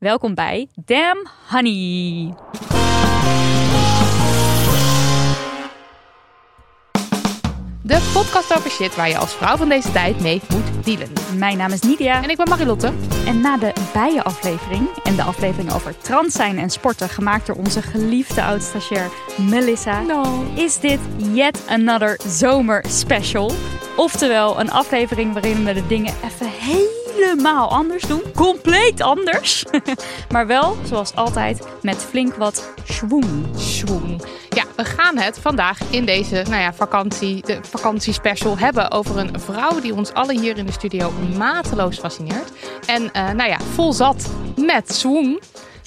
Welkom bij Damn Honey. De podcast over shit waar je als vrouw van deze tijd mee moet dealen. Mijn naam is Nidia. En ik ben Marilotte. En na de bijenaflevering en de aflevering over trans zijn en sporten, gemaakt door onze geliefde oud-stagiair Melissa, is dit yet another zomer special. Oftewel een aflevering waarin we de dingen even helemaal anders doen. Compleet anders. maar wel, zoals altijd, met flink wat schwoen. Schwoen. Ja, we gaan het vandaag in deze nou ja, vakantie, de vakantiespecial hebben over een vrouw die ons allen hier in de studio mateloos fascineert. En eh, nou ja, vol zat met swoon.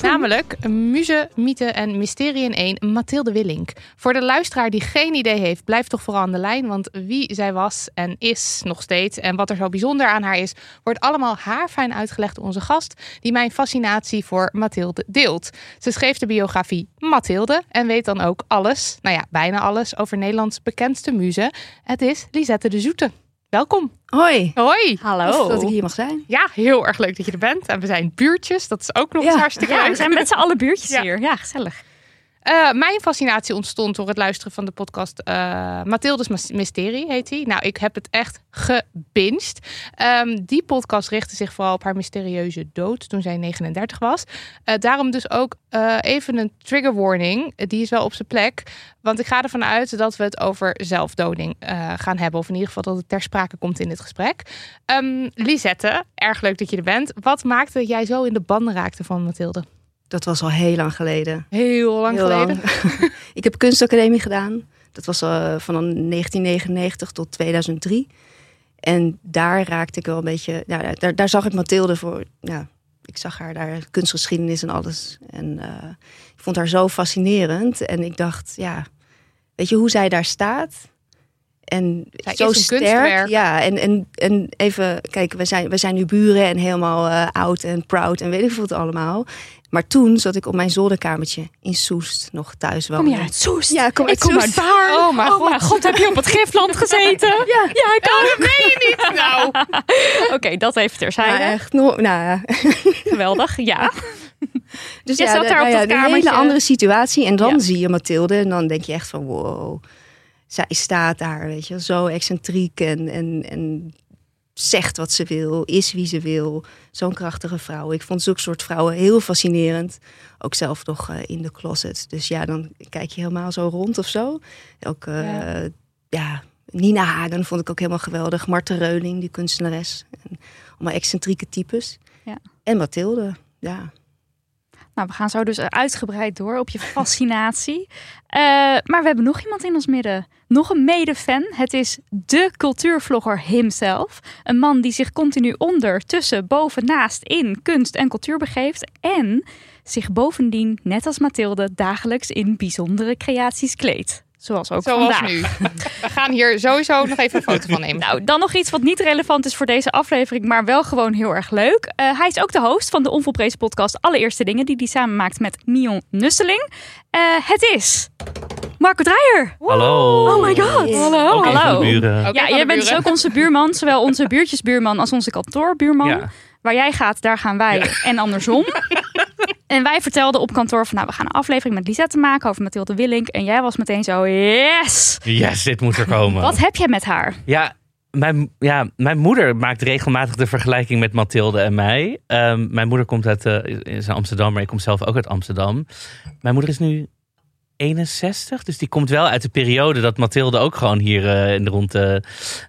Namelijk Muze, Mythe en Mysterie in één, Mathilde Willink. Voor de luisteraar die geen idee heeft, blijf toch vooral aan de lijn. Want wie zij was en is nog steeds en wat er zo bijzonder aan haar is, wordt allemaal haarfijn uitgelegd door onze gast, die mijn fascinatie voor Mathilde deelt. Ze schreef de biografie Mathilde en weet dan ook alles, nou ja, bijna alles, over Nederlands bekendste muze. Het is Lisette de Zoete. Welkom. Hoi. Hoi. Hallo. Dat ik hier mag zijn. Ja, heel erg leuk dat je er bent. En we zijn buurtjes. Dat is ook nog eens Ja. hartstikke Ja, leuk. we zijn met z'n allen buurtjes Ja. hier. Ja, gezellig. Eh, mijn fascinatie ontstond door het luisteren van de podcast eh Mathildes Mysterie, heet die. Nou, ik heb het echt gebinged. Ehm, die podcast richtte zich vooral op haar mysterieuze dood toen zij 39 was. Eh, daarom dus ook even een trigger warning. Die is wel op zijn plek. Want ik ga ervan uit dat we het over zelfdoding gaan hebben. Of in ieder geval dat het ter sprake komt in dit gesprek. Ehm, Lisette, erg leuk dat je er bent. Wat maakte jij zo in de banden raakte van Mathilde? Dat was al heel lang geleden. Heel lang Heel geleden. lang. ik heb kunstacademie gedaan. Dat was eh, van 1999 tot 2003. En daar raakte ik wel een beetje... Ja, daar, daar zag ik Mathilde voor... Ja, ik zag haar daar, kunstgeschiedenis en alles. En eh, ik vond haar zo fascinerend. En ik dacht, ja... Weet je hoe zij daar staat? En Zij zo sterk. kunstwerk. Ja, en, en, en even, kijk, we zijn, we zijn nu buren en helemaal eh, oud en proud en weet ik veel wat allemaal. Maar toen zat ik op mijn zolderkamertje in Soest nog thuis wonen. Kom je uit Soest? Ja, ik kom ik uit kom Soest. uit Baarn. Oh, mijn god. god, heb je op het Gifland gezeten? ja. ja, ik ook. dat meen je niet. Nou, Oké, dat even Ja, terzijde. echt. No, nou, ja. Geweldig, ja. Dus Je ja, zat daar op nou ja, dat een kamertje. hele andere situatie. En dan Ja. zie je Mathilde en dan denk je echt van wow. Zij staat daar, weet je, zo excentriek en, en, en zegt wat ze wil, is wie ze wil. Zo'n krachtige vrouw. Ik vond zulke soort vrouwen heel fascinerend. Ook zelf nog eh, in de closet. Dus ja, dan kijk je helemaal zo rond of zo. Ook, eh, Ja. ja. Nina Hagen vond ik ook helemaal geweldig. Marten Reuning, die kunstenares. En allemaal excentrieke types. Ja. En Mathilde, ja. Nou, we gaan zo dus uitgebreid door op je fascinatie. Eh, maar we hebben nog iemand in ons midden. Nog een mede-fan. Het is de cultuurvlogger himself. Een man die zich continu onder, tussen, boven, naast, in kunst en cultuur begeeft. En zich bovendien, net als Mathilde, dagelijks in bijzondere creaties kleedt. Zoals ook zoals vandaag. nu. We gaan hier sowieso nog even een foto van nemen. Nou, dan nog iets wat niet relevant is voor deze aflevering, maar wel gewoon heel erg leuk. Eh, hij is ook de host van de onvolprezen podcast Allereerste Dingen, die hij samen maakt met Mion Nusseling. Eh, het is Marco Dreyer. Hallo. Oh my god. Hallo. Hallo. Ja, van de jij bent dus ook onze buurman, zowel onze buurtjesbuurman als onze kantoorbuurman. Ja. Waar jij gaat, daar gaan wij. En andersom. en wij vertelden op kantoor van, nou, we gaan een aflevering met Lisette maken over Mathilde Willink. En jij was meteen zo, yes! Yes, dit moet er komen. Wat heb jij met haar? Ja, mijn, ja, mijn moeder maakt regelmatig de vergelijking met Mathilde en mij. Ehm, mijn moeder komt uit uh, is Amsterdam, maar ik kom zelf ook uit Amsterdam. Mijn moeder is nu 61, dus die komt wel uit de periode dat Mathilde ook gewoon hier uh, in de rond uh,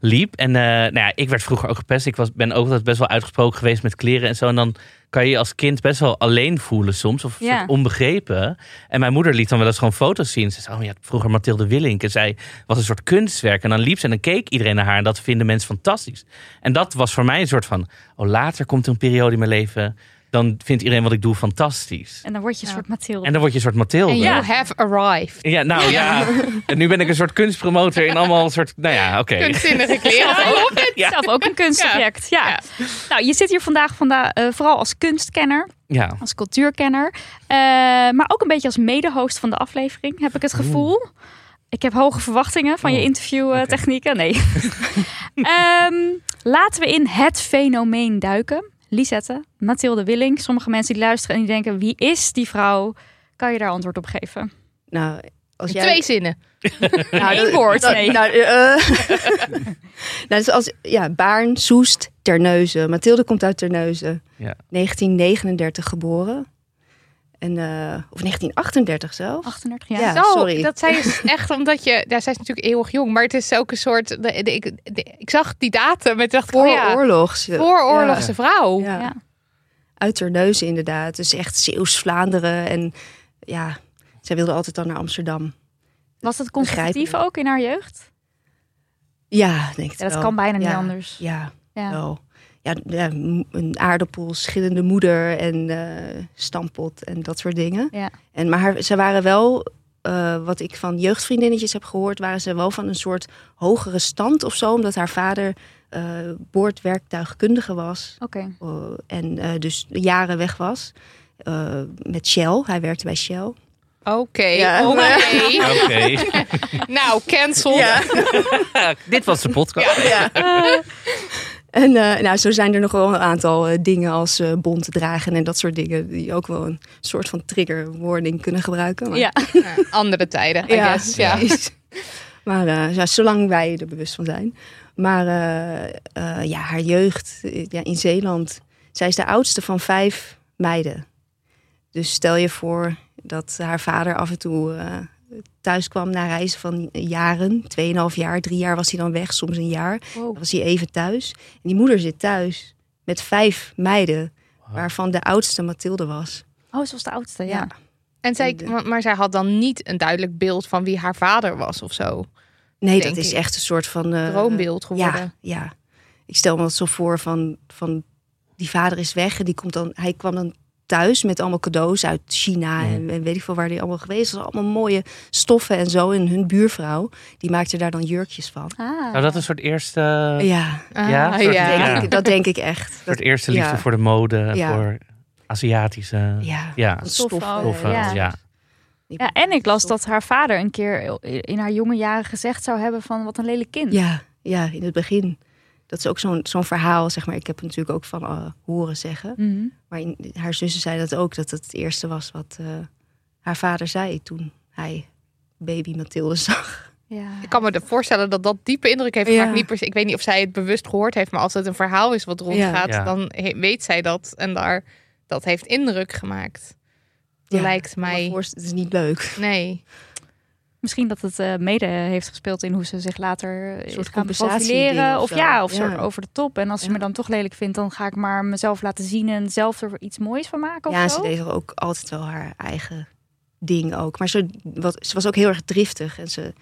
liep. En nou ja, ik werd vroeger ook gepest. Ik was, ben ook altijd best wel uitgesproken geweest met kleren en zo. En dan kan je je als kind best wel alleen voelen soms. Of Ja. onbegrepen. En mijn moeder liet dan wel eens gewoon foto's zien. Ze zei, oh ja, vroeger Mathilde Willink. En zij was een soort kunstwerk. En dan liep ze en dan keek iedereen naar haar. En dat vinden mensen fantastisch. En dat was voor mij een soort van... Oh, later komt er een periode in mijn leven... Dan vindt iedereen wat ik doe fantastisch. En dan word je een soort Mathilde. En dan word je een soort Mathilde. And Ja, you have arrived. nou ja. En nu ben ik een soort kunstpromotor in allemaal een soort... Nou ja, oké. Kunstzinnige kleren. Ja. Zelf ook een kunstobject. Ja. Ja. Nou, je zit hier vandaag vanda eh, vooral als kunstkenner, Ja. als cultuurkenner. eh, maar ook een beetje als mede-host van de aflevering, heb ik het gevoel. Ik heb hoge verwachtingen van je Oh, interviewtechnieken. Nee. Ehm, laten we in het fenomeen duiken. Lisette, Mathilde Willing. Sommige mensen die luisteren en die denken, wie is die vrouw? Kan je daar antwoord op geven? Nou, als jij... Twee zinnen. Nou, dat- woord, dat- nee. Nou, dus als, ja, Baarn, Soest, Terneuzen. Mathilde komt uit Terneuzen. Ja. 1939 geboren. En, eh, of 1938 zelf. 38 jaar. Ja. Zo, sorry. dat zij is echt omdat je... Ja, zij is natuurlijk eeuwig jong, maar het is ook een soort... De, de- ik, de- ik zag die datum en dacht ik, Voor oh ja, oorlogs. vooroorlogse vrouw. Ja. Ja. Uit Terneuzen inderdaad. Dus echt Zeeuws-Vlaanderen. En ja, zij wilde altijd dan naar Amsterdam. Was het conservatief ook in haar jeugd? Ja, denk ik Ja, dat wel. kan bijna niet anders. Ja, Ja. wel. Ja, een aardappel, schillende moeder en eh, stampot en dat soort dingen. Ja. En, maar haar, ze waren wel, eh, wat ik van jeugdvriendinnetjes heb gehoord, waren ze wel van een soort hogere stand of zo. Omdat haar vader eh, boordwerktuigkundige was Oké. eh, en eh, dus jaren weg was. eh, met Shell, hij werkte bij Shell. Oké, Ja. oké. Oké. nou, cancel. Dit was de podcast. Ja. En eh, nou, zo zijn er nog wel een aantal eh, dingen als eh bont dragen en dat soort dingen. Die ook wel een soort van trigger warning kunnen gebruiken. Maar, Ja. Ja, andere tijden, I ja, guess. Ja. precies. Maar ja, zolang wij er bewust van zijn. Maar ja, haar jeugd ja, in Zeeland. Zij is de oudste van vijf meiden. Dus stel je voor dat haar vader af en toe thuis kwam na reizen van jaren. Tweeënhalf jaar, drie jaar was hij dan weg, soms een jaar. Dan was hij even thuis. En die moeder zit thuis met vijf meiden. Waarvan de oudste Mathilde was. Oh, ze was de oudste, ja. Ja. En zij, maar, zij had dan niet een duidelijk beeld van wie haar vader was of zo. Nee, dat is ik. echt een soort van... eh, Droombeeld geworden. Ja, ja. Ik stel me dat zo voor van, van die vader is weg en die komt dan, hij kwam dan thuis met allemaal cadeaus uit China en, en weet ik veel waar die allemaal geweest was. Allemaal mooie stoffen en zo. En hun buurvrouw, die maakte daar dan jurkjes van. Ah. Zou dat een soort eerste, Ja, Ah, Ja, soort- ja. denk. Ik, dat denk ik echt. soort Dat, eerste liefde ja. voor de mode, Ja. voor Aziatische... ja, Stoffen, stoffen. of, ja. ja. Ja, en ik las dat haar vader een keer in haar jonge jaren gezegd zou hebben van wat een lelijk kind. Ja, ja, in het begin. Dat is ook zo'n zo'n verhaal, zeg maar. Ik heb het natuurlijk ook van eh, horen zeggen. Mhm. Maar in, haar zussen zei dat ook, dat het het eerste was wat eh, haar vader zei toen hij baby Mathilde zag. ja. Ik kan me er voorstellen dat dat diepe indruk heeft Ja. gemaakt. Niet per se, ik weet niet of zij het bewust gehoord heeft, maar als het een verhaal is wat rondgaat, Ja. dan weet zij dat. En daar, dat heeft indruk gemaakt. Ja, Lijkt mij. Het is niet leuk. Nee. Misschien dat het eh, mede heeft gespeeld in hoe ze zich later is soort gaan profileren. of Of ja, of Ja. soort over de top. En als ze Ja. me dan toch lelijk vindt, dan ga ik maar mezelf laten zien en zelf er iets moois van maken. Of Ja, zo. ze deed ook altijd wel haar eigen ding ook. Maar ze, wat, ze was ook heel erg driftig. En ze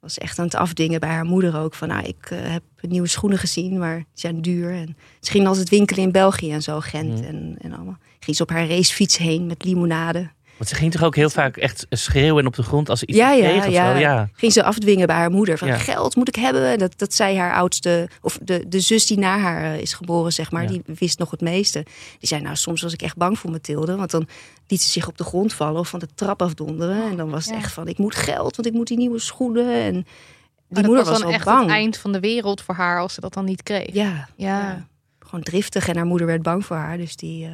was echt aan het afdingen bij haar moeder ook. Van, nou, ik eh, heb nieuwe schoenen gezien, maar die zijn duur. En ze ging altijd winkelen in België en zo, Gent Mhm. en, en allemaal. Ging ze op haar racefiets heen met limonade. Want ze ging toch ook heel vaak echt schreeuwen op de grond als ze iets Ja, ja, kreeg of ja. zo? Ja. Ging ze afdwingen bij haar moeder. Van Ja. geld moet ik hebben. Dat, dat zei haar oudste, of de, de zus die na haar eh, is geboren, zeg maar. Ja. Die wist nog het meeste. Die zei, nou soms was ik echt bang voor Mathilde. Want dan liet ze zich op de grond vallen of van de trap afdonderen. En dan was het Ja. echt van, ik moet geld, want ik moet die nieuwe schoenen. En die Maar dat moeder was was dan echt bang. het eind van de wereld voor haar als ze dat dan niet kreeg. Ja, Ja. ja. gewoon driftig en haar moeder werd bang voor haar. Dus die, eh,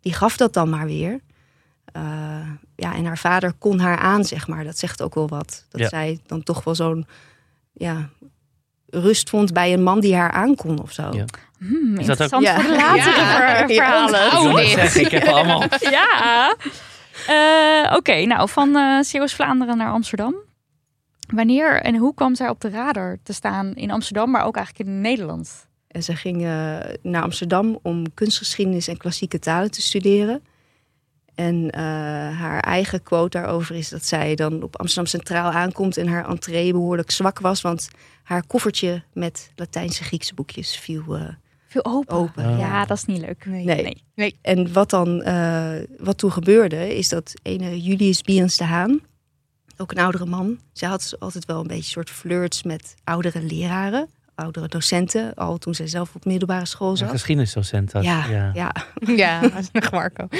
die gaf dat dan maar weer. Eh, ja, en haar vader kon haar aan, zeg maar. Dat zegt ook wel wat. Dat Ja. zij dan toch wel zo'n ja, rust vond bij een man die haar aankon of zo. Ja. Hmm, Is dat ook- interessant Ja. voor de latere Ja. ver- Ja, verhalen. Ik Oh, heb allemaal... Ja. Eh, Oké, nou van eh Zeeuws-Vlaanderen naar Amsterdam. Wanneer en hoe kwam zij op de radar te staan in Amsterdam, maar ook eigenlijk in Nederland? En ze ging naar Amsterdam om kunstgeschiedenis en klassieke talen te studeren. En eh, haar eigen quote daarover is dat zij dan op Amsterdam Centraal aankomt en haar entree behoorlijk zwak was, want haar koffertje met Latijnse Griekse boekjes viel eh, Veel open. open. Oh. Ja, dat is niet leuk. Nee. nee. En wat dan, eh, wat toen gebeurde, is dat ene Julius Biens de Haan, ook een oudere man, zij had altijd wel een beetje soort flirts met oudere leraren, oudere docenten, al toen zij zelf op middelbare school Een zat. geschiedenisdocent. had- Ja, ja. ja. Ja, dat is nog Marco.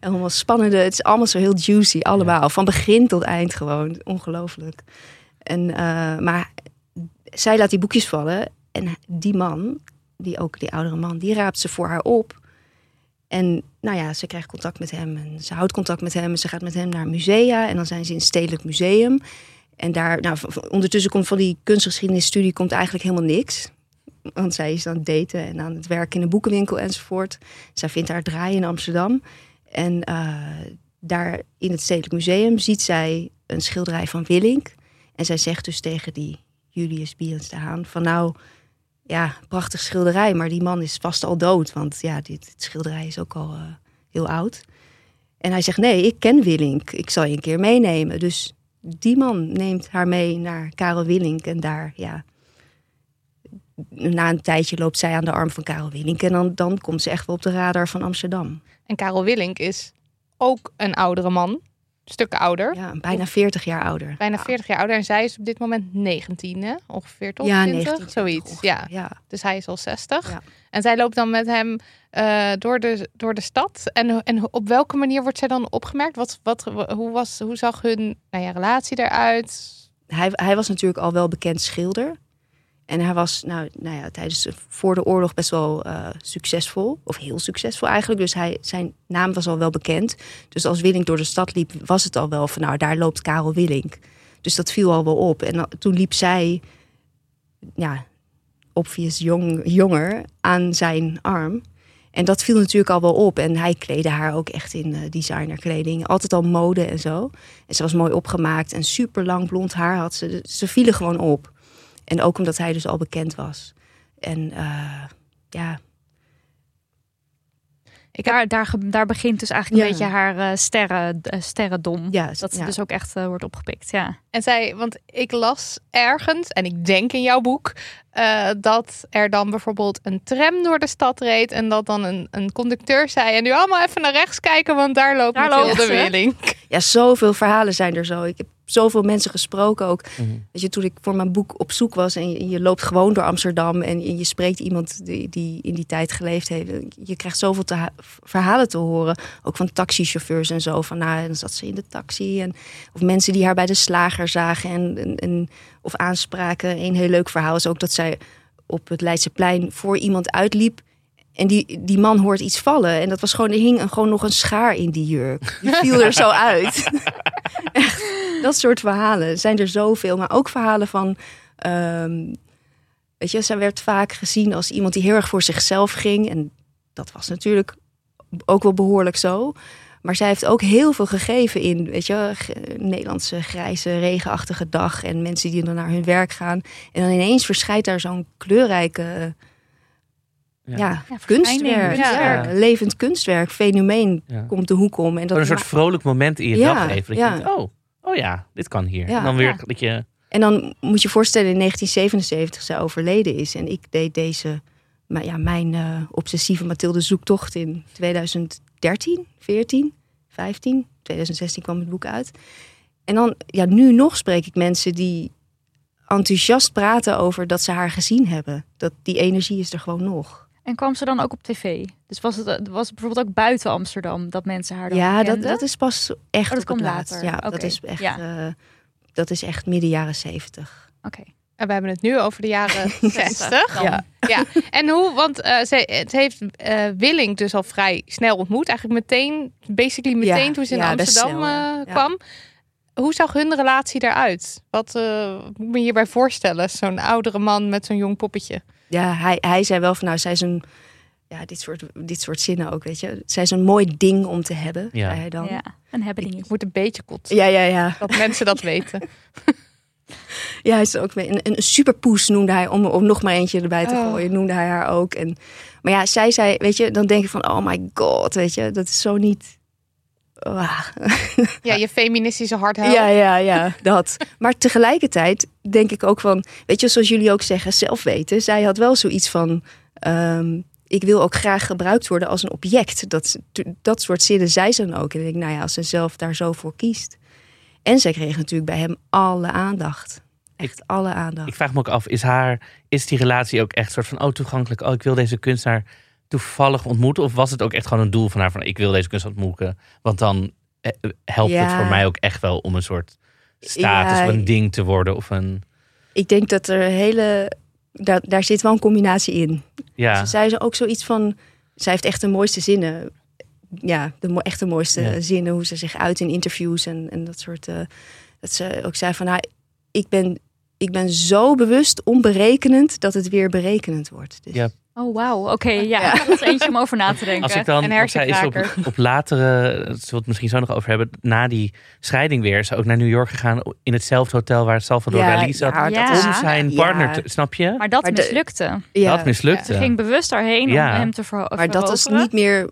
En allemaal spannende. Het is allemaal zo heel juicy, allemaal. Van begin tot eind gewoon. Ongelooflijk. En, eh, maar zij laat die boekjes vallen. En die man, die ook die oudere man, die raapt ze voor haar op. En nou ja, ze krijgt contact met hem. En ze houdt contact met hem. En ze gaat met hem naar musea. En dan zijn ze in het Stedelijk Museum. En daar, nou, ondertussen komt van die kunstgeschiedenisstudie komt eigenlijk helemaal niks. Want zij is aan het daten en aan het werken in een boekenwinkel enzovoort. Zij vindt haar draai in Amsterdam. En eh, daar in het Stedelijk Museum ziet zij een schilderij van Willink. En zij zegt dus tegen die Julius Biens de Haan van nou, ja, prachtig schilderij, maar die man is vast al dood. Want ja, dit, dit schilderij is ook al eh, heel oud. En hij zegt nee, ik ken Willink, ik zal je een keer meenemen. Dus die man neemt haar mee naar Karel Willink en daar, ja... Na een tijdje loopt zij aan de arm van Karel Willink. En dan, dan komt ze echt wel op de radar van Amsterdam. En Karel Willink is ook een oudere man. Stukken ouder. Ja, bijna 40 jaar ouder. Bijna 40 jaar ouder. En zij is op dit moment 19, hè? Ongeveer toch? Ja, 20? 19, Zoiets. ongeveer. Ja. ja. Dus hij is al 60. Ja. En zij loopt dan met hem eh, door, de, door de stad. En, en op welke manier wordt zij dan opgemerkt? Wat, wat, hoe, was, hoe zag hun nou ja, relatie eruit? Hij, hij was natuurlijk al wel bekend schilder. En hij was nou, nou ja, tijdens voor de oorlog best wel eh, succesvol. Of heel succesvol eigenlijk. Dus hij, zijn naam was al wel bekend. Dus als Willink door de stad liep, was het al wel van nou, daar loopt Karel Willink. Dus dat viel al wel op. En toen liep zij, ja, obvious jong, jonger, aan zijn arm. En dat viel natuurlijk al wel op. En hij kleedde haar ook echt in eh, designerkleding. Altijd al mode en zo. En ze was mooi opgemaakt en super lang blond haar had ze. Dus Ze vielen gewoon op. En ook omdat hij dus al bekend was. En eh, ja, Ik Daar, daar, daar begint dus eigenlijk een beetje haar eh, sterren, eh, sterrendom. ja, Dat ze ja. dus ook echt wordt opgepikt. Ja. en zij, want ik las ergens, en ik denk in jouw boek, eh, dat er dan bijvoorbeeld een tram door de stad reed. En dat dan een, een conducteur zei: En nu allemaal even naar rechts kijken, want daar loopt Daar loopt. Willink. ja, zoveel verhalen zijn er zo. Ik heb zoveel mensen gesproken ook. Weet je, toen ik voor mijn boek op zoek was en je, je loopt gewoon door Amsterdam en je, spreekt iemand die, die in die tijd geleefd heeft. Je krijgt zoveel te verhalen te horen. Ook van taxichauffeurs en zo. Van nou, dan zat ze in de taxi. En, of mensen die haar bij de slager zagen en, en, en- of aanspraken. Een heel leuk verhaal is ook dat zij op het Leidseplein voor iemand uitliep. En die, die man hoort iets vallen. En dat was gewoon, er hing een, gewoon nog een schaar in die jurk. Die viel er zo uit. Dat soort verhalen zijn er zoveel. Maar ook verhalen van... ehm, weet je, zij werd vaak gezien als iemand die heel erg voor zichzelf ging. En dat was natuurlijk ook wel behoorlijk zo. Maar zij heeft ook heel veel gegeven in, weet je, Nederlandse grijze, regenachtige dag. En mensen die dan naar hun werk gaan. En dan ineens verschijnt daar zo'n kleurrijke Ja. ja. Ja, kunstwerk. Ja. levend kunstwerk, fenomeen Ja. komt de hoek om. En dat een soort vrolijk moment in je Ja, dag even. Dat ja. je denkt, oh, oh ja, dit kan hier. Ja. en dan weer Ja. dat je... En dan moet je voorstellen in 1977 zij overleden is. En ik deed deze, maar ja, mijn eh, obsessieve Mathilde zoektocht in 2013, 14, 15, 2016 kwam het boek uit. En dan, ja, nu nog spreek ik mensen die enthousiast praten over dat ze haar gezien hebben. Dat die energie is er gewoon nog. En kwam ze dan ook op tv? Dus was het, eh, was het bijvoorbeeld ook buiten Amsterdam dat mensen haar dan Ja, dat, dat is pas echt Oh, dat op het kwam laatst. later. Ja, dat is echt, ja. eh, dat is echt midden jaren zeventig. Oké. En we hebben het nu over de jaren 60. Ja. Ja, en hoe, want eh, ze, het heeft eh Willink dus al vrij snel ontmoet. Eigenlijk meteen, basically meteen Ja, toen ze in ja, Amsterdam snel, eh, kwam. Hoe zag hun relatie eruit? Wat eh, moet ik me hierbij voorstellen? Zo'n oudere man met zo'n jong poppetje. Ja, hij, hij zei wel van nou, zij is een. Ja, dit soort, dit soort zinnen ook, weet je. Zij is een mooi ding om te hebben, Ja. zei hij dan. Ja, een hebben Ik moet een beetje kotsen. Ja, ja, ja. Dat mensen dat weten. Ja, hij is ook mee. Een, een superpoes noemde hij, om, om nog maar eentje erbij te Oh. gooien, noemde hij haar ook. En, maar ja, zij zei, weet je, dan denk je van, oh my god, weet je, dat is zo niet... Ah. Ja, je feministische hart. Ja, ja, ja, dat. Maar tegelijkertijd denk ik ook van, weet je, zoals jullie ook zeggen, zelf weten. Zij had wel zoiets van, ehm, ik wil ook graag gebruikt worden als een object. Dat, dat soort zinnen zei ze dan ook. En ik denk, nou ja, als ze zelf daar zo voor kiest. En zij kreeg natuurlijk bij hem alle aandacht. Echt alle aandacht. Ik vraag me ook af, is, haar, is die relatie ook echt soort van, oh toegankelijk, oh ik wil deze kunstenaar toevallig ontmoeten? Of was het ook echt gewoon een doel van haar van, ik wil deze kunstenaar ontmoeten? Want dan eh, helpt het voor mij ook echt wel om een soort status Ja. of een ding te worden. Of een, Ik denk dat er hele. Daar, daar zit wel een combinatie in. ja, Ze zei ze ook zoiets van. Zij heeft echt de mooiste zinnen. Ja, de echt de mooiste Ja. zinnen. Hoe ze zich uit in interviews en, en dat soort. eh, dat ze ook zei van. Nou, ik ben, ik ben zo bewust onberekenend dat het weer berekenend wordt. Dus, Ja. Oh, wauw. Oké, ja. Dat is eentje om over na te denken. Als ik dan, Een want zij is op, op latere, daar zullen we het misschien zo nog over hebben, na die scheiding weer, is ze ook naar New York gegaan in hetzelfde hotel waar Salvador Ja, Dali zat. ja, om zijn ja. partner, te, snap je? Maar dat Maar mislukte. Ja, Dat mislukte. Ze ging bewust daarheen Ja. om hem te ver maar dat is niet meer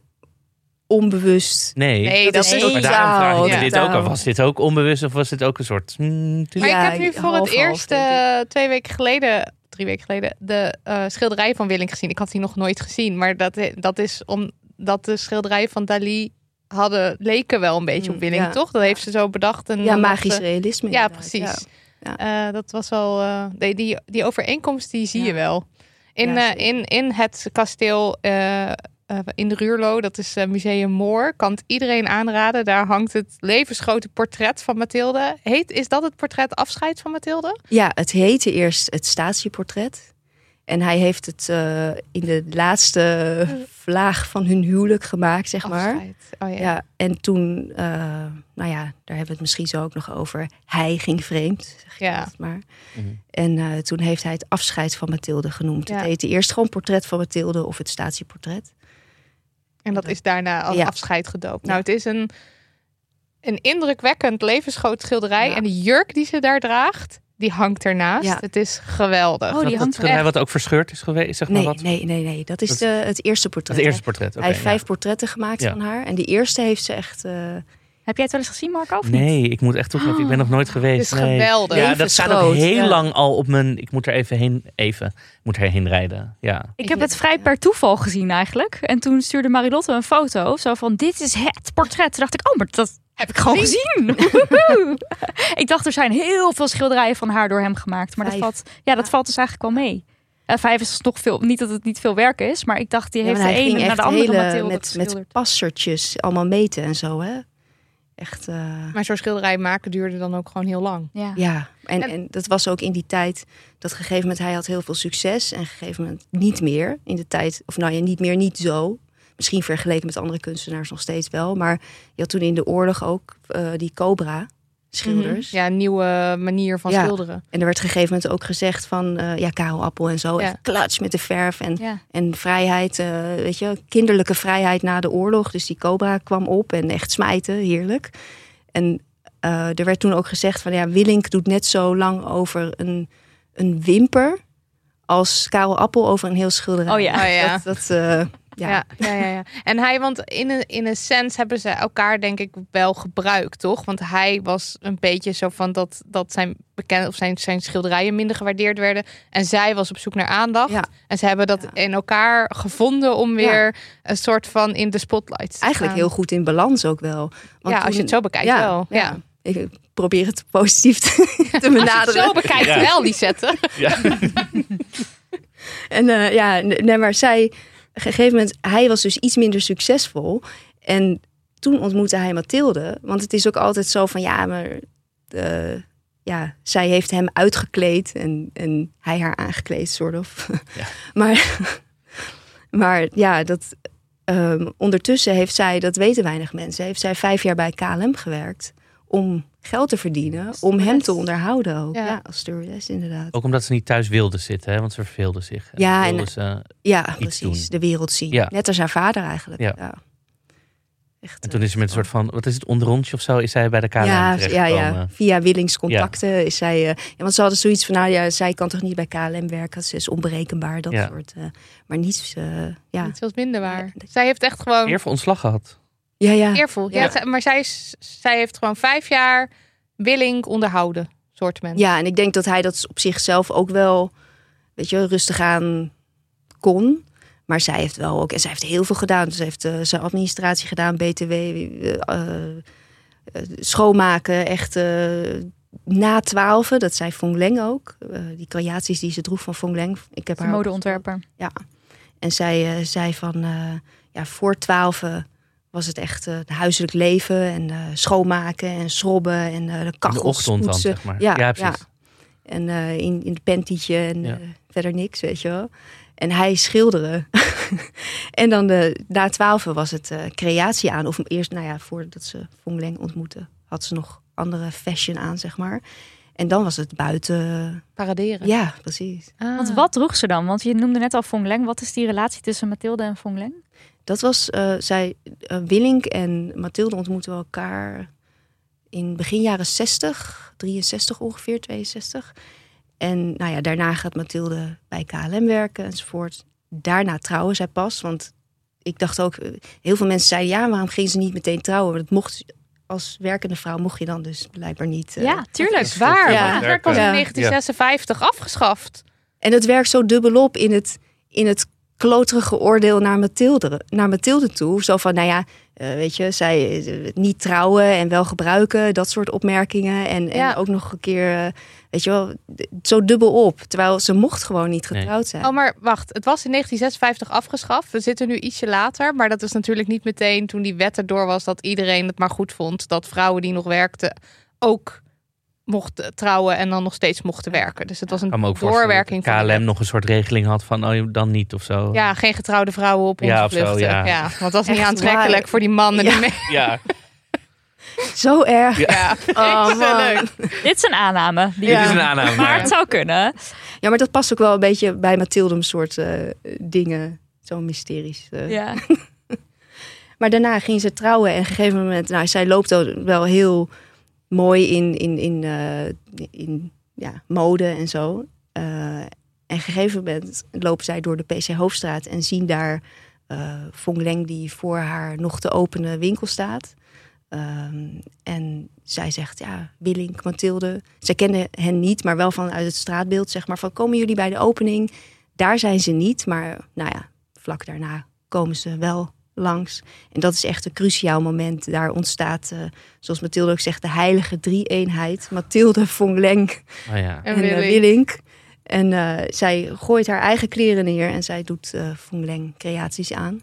onbewust. Nee. Nee, dat, is is maar niet. daarom vraag ik me Ja. dit ook af. Was dit ook onbewust of was dit ook een soort... hmm, Maar Ja, ik heb nu voor het eerst eh, twee weken geleden, drie weken geleden, de eh, schilderij van Willink gezien. Ik had die nog nooit gezien, maar dat, dat is omdat de schilderijen van Dali hadden, leken wel een beetje Mm, op Willink, ja. toch? Dat heeft ze zo bedacht. En Ja, magisch ze- realisme. Ja, inderdaad. precies. Ja. Eh, dat was wel. eh, die, die, die overeenkomst die zie je wel. In, eh, in, in het kasteel eh, in de Ruurlo, dat is eh, Museum Moor, kan het iedereen aanraden. Daar hangt het levensgrote portret van Mathilde. Heet, is dat het portret Afscheid van Mathilde? Ja, het heette eerst het statieportret. En hij heeft het eh, in de laatste vlaag van hun huwelijk gemaakt, zeg maar. Afscheid. Oh, ja. Ja. en toen, eh, nou ja, daar hebben we het misschien zo ook nog over. Hij ging vreemd, zeg Ja. maar. Mhm. En eh, toen heeft hij het afscheid van Mathilde genoemd. Ja. Het heette eerst gewoon portret van Mathilde of het statieportret. En dat is daarna als Ja. afscheid gedoopt. Ja. Nou, het is een, een indrukwekkend levensgroot schilderij. Ja. En de jurk die ze daar draagt, die hangt ernaast. Ja. Het is geweldig. Oh, die hangt wat ook verscheurd is geweest, zeg maar Nee, wat? nee, nee, nee. Dat is Dat- de, het eerste portret. Het eerste portret, hij heeft ja. vijf portretten gemaakt Ja. van haar. En die eerste heeft ze echt... eh, Heb jij het wel eens gezien, Marco? Of niet? Nee, ik moet echt toegeven, ik ben nog nooit Het geweest. is nee. geweldig. Ja, dat staat ook heel ja. lang al op mijn... Ik moet er even heen, even, ik moet erheen rijden. Ja. Ik heb het vrij per toeval gezien eigenlijk. En toen stuurde Marilotte een foto. Zo van, dit is het portret. Toen dacht ik, oh, maar dat heb ik gewoon gezien. Ik dacht, er zijn heel veel schilderijen van haar door hem gemaakt. Maar dat valt, ja, dat valt dus eigenlijk wel mee. Eh, vijf is nog veel, niet dat het niet veel werk is. Maar ik dacht, die Ja, heeft maar de ene naar de andere hele- Mathilde met, met passertjes allemaal meten en zo, hè? Echt, eh, Maar zo'n schilderij maken duurde dan ook gewoon heel lang. Ja. ja. En, En- en dat was ook in die tijd dat gegeven moment hij had heel veel succes en op een gegeven moment niet meer in de tijd, of nou ja, niet meer, niet zo. Misschien vergeleken met andere kunstenaars nog steeds wel, maar je had toen in de oorlog ook eh, die Cobra schilders. Ja, een nieuwe manier van Ja. schilderen. En er werd op een gegeven moment ook gezegd van, eh, ja, Karel Appel en zo, Ja. echt klats met de verf en Ja. En vrijheid, eh, weet je, kinderlijke vrijheid na de oorlog. Dus die Cobra kwam op en echt smijten, heerlijk. En eh, er werd toen ook gezegd van ja, Willink doet net zo lang over een, een wimper als Karel Appel over een heel schilderij. Oh ja. Oh ja. Dat, dat, ja. Ja. Ja, ja, En hij, want in een, in een sens hebben ze elkaar denk ik wel gebruikt, toch? Want hij was een beetje zo van dat, dat zijn bekend of zijn, zijn schilderijen minder gewaardeerd werden. En zij was op zoek naar aandacht. Ja. En ze hebben dat Ja. in elkaar gevonden om weer een soort van in de spotlight te Eigenlijk heel goed in balans ook wel. Want Ja, als je het zo bekijkt wel. Ja. Ik probeer het positief te, te Als je het benaderen. zo bekijkt Ja. wel, Lisette. Ja. En eh, ja, nee, maar zij, een gegeven moment, hij was dus iets minder succesvol. En toen ontmoette hij Mathilde. Want het is ook altijd zo van, ja, maar eh, ja, zij heeft hem uitgekleed en, en hij haar aangekleed, soort of. Ja. maar, maar ja, dat, ehm, ondertussen heeft zij, dat weten weinig mensen, heeft zij vijf jaar bij KLM gewerkt om geld te verdienen, om hem te onderhouden ook. Ja. Ja, als stewardess inderdaad. Ook omdat ze niet thuis wilde zitten, hè? want ze verveelde zich. Ja, en- ze- Ja, precies. doen. De wereld zien. Ja. Net als haar vader eigenlijk. Ja. Ja. Echt, en toen is ze met een soort van, wat is het, onderrondje of zo, is zij bij de KLM ja, ja, terechtgekomen. ja, via Willings contacten is zij. eh, ja, want ze hadden zoiets van, nou ja, zij kan toch niet bij KLM werken, ze is onberekenbaar, dat Ja. soort. eh, maar niets, eh, ja. Iets was minder waar. Ja, dat- Zij heeft echt gewoon Eervol ontslag gehad. Ja, ja. eervol. Ja. Ja. maar zij, is, zij heeft gewoon vijf jaar willing onderhouden. Soort mensen. Ja, en ik denk dat hij dat op zichzelf ook wel, weet je, rustig aan kon. Maar zij heeft wel ook, en zij heeft heel veel gedaan. Ze heeft eh, zijn administratie gedaan, BTW, eh, eh, schoonmaken, echt eh, na twaalfen. Dat zei Fong Leng ook. Die creaties die ze droeg van Fong Leng. Ik heb haar ook modeontwerper. En zij zei van, eh, ja, voor twaalf was het echt eh, het huiselijk leven en eh, schoonmaken en schrobben en eh, de In de ochtend dan, zeg maar. Ja, Ja. En eh, in, in het pantietje en Ja. eh, verder niks, weet je wel. En hij schilderen. en dan de, na twaalf was het eh, creatie aan. Of eerst, nou ja, voordat ze Fong Leng ontmoette, had ze nog andere fashion aan, zeg maar. En dan was het buiten. Paraderen. Ja, precies. Ah. Want wat droeg ze dan? Want je noemde net al Fong Leng. Wat is die relatie tussen Mathilde en Fong Leng? Dat was, eh, zij, eh, Willink en Mathilde ontmoeten elkaar in begin jaren 60, 63 ongeveer, 62. En nou ja, daarna gaat Mathilde bij KLM werken enzovoort. Daarna trouwen zij pas, want ik dacht ook, eh, heel veel mensen zeiden ja, waarom ging ze niet meteen trouwen? Want dat mocht, als werkende vrouw mocht je dan dus blijkbaar niet. ja, tuurlijk. waar. Ja. het werd pas Ja. in 1956 afgeschaft. En het werkt zo dubbelop in het, in het kloterige oordeel naar Mathilde, naar Mathilde toe. Zo van, nou ja, eh, weet je, zij eh, niet trouwen en wel gebruiken, dat soort opmerkingen. En, en Ja. ook nog een keer, eh, weet je wel, zo dubbel op. Terwijl ze mocht gewoon niet Nee. getrouwd zijn. Oh, maar wacht. Het was in 1956 afgeschaft. We zitten nu ietsje later. Maar dat is natuurlijk niet meteen toen die wet erdoor was... dat iedereen het maar goed vond. Dat vrouwen die nog werkten ook mochten trouwen... en dan nog steeds mochten werken. Dus het was een ook voorstellen doorwerking dat KLM nog een soort regeling had van, oh, dan niet of zo. Ja, geen getrouwde vrouwen op onze Ja, of zo, ja. ja. want dat is niet aantrekkelijk waar. voor die mannen. Ja. Die. Ja. Zo erg. Ja. ja. Oh, man. Dit is een aanname. Die Dit is een aanname. Maar het zou kunnen. Ja, maar dat past ook wel een beetje bij Mathilde, een soort eh, dingen. Zo mysterisch. eh. Ja. Maar daarna ging ze trouwen en op een gegeven moment, nou, zij loopt ook wel heel mooi in, in, in, eh, in ja, mode en zo. Eh, en gegeven moment lopen zij door de PC Hoofdstraat en zien daar eh Fong Leng die voor haar nog te openen winkel staat. Ehm, en zij zegt, ja, Willink, Mathilde. Zij kenden hen niet, maar wel vanuit het straatbeeld, zeg maar. Van, komen jullie bij de opening? Daar zijn ze niet, maar nou ja, vlak daarna komen ze wel langs. En dat is echt een cruciaal moment. Daar ontstaat, eh, zoals Mathilde ook zegt, de heilige drie-eenheid. Mathilde, Leng Oh, ja. En en eh, Willink. En eh, zij gooit haar eigen kleren neer en zij doet eh Fong Leng creaties aan.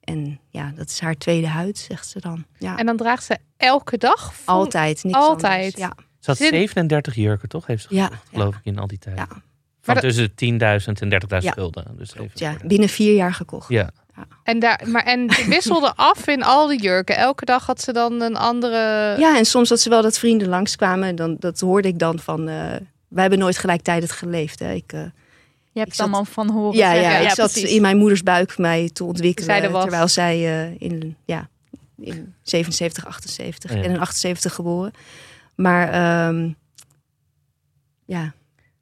En ja, dat is haar tweede huid, zegt ze dan. Ja, En dan draagt ze elke dag... Fong- altijd. Niks Altijd. anders. Ja, Ze had Zin- 37 jurken, toch? Heeft ze Ja, gekocht, geloof ik, in al die tijd. Ja. Van Maar dat- tussen 10.000 en 30.000 Ja. gulden. Dus even ja, binnen vier jaar gekocht. ja. En, daar, maar, en ze wisselde af in al die jurken. Elke dag had ze dan een andere... Ja, en soms dat ze wel dat vrienden langskwamen. Dan, dat hoorde ik dan van... eh, wij hebben nooit gelijktijdig geleefd. Hè. Ik, eh, Je hebt Ik het allemaal van horen ja, zeggen. ja, ik zat precies. in mijn moeders buik mij te ontwikkelen. Er. Terwijl zij eh, in, ja, in 77, 78 Ja. en in 78 geboren. Maar ehm, ja,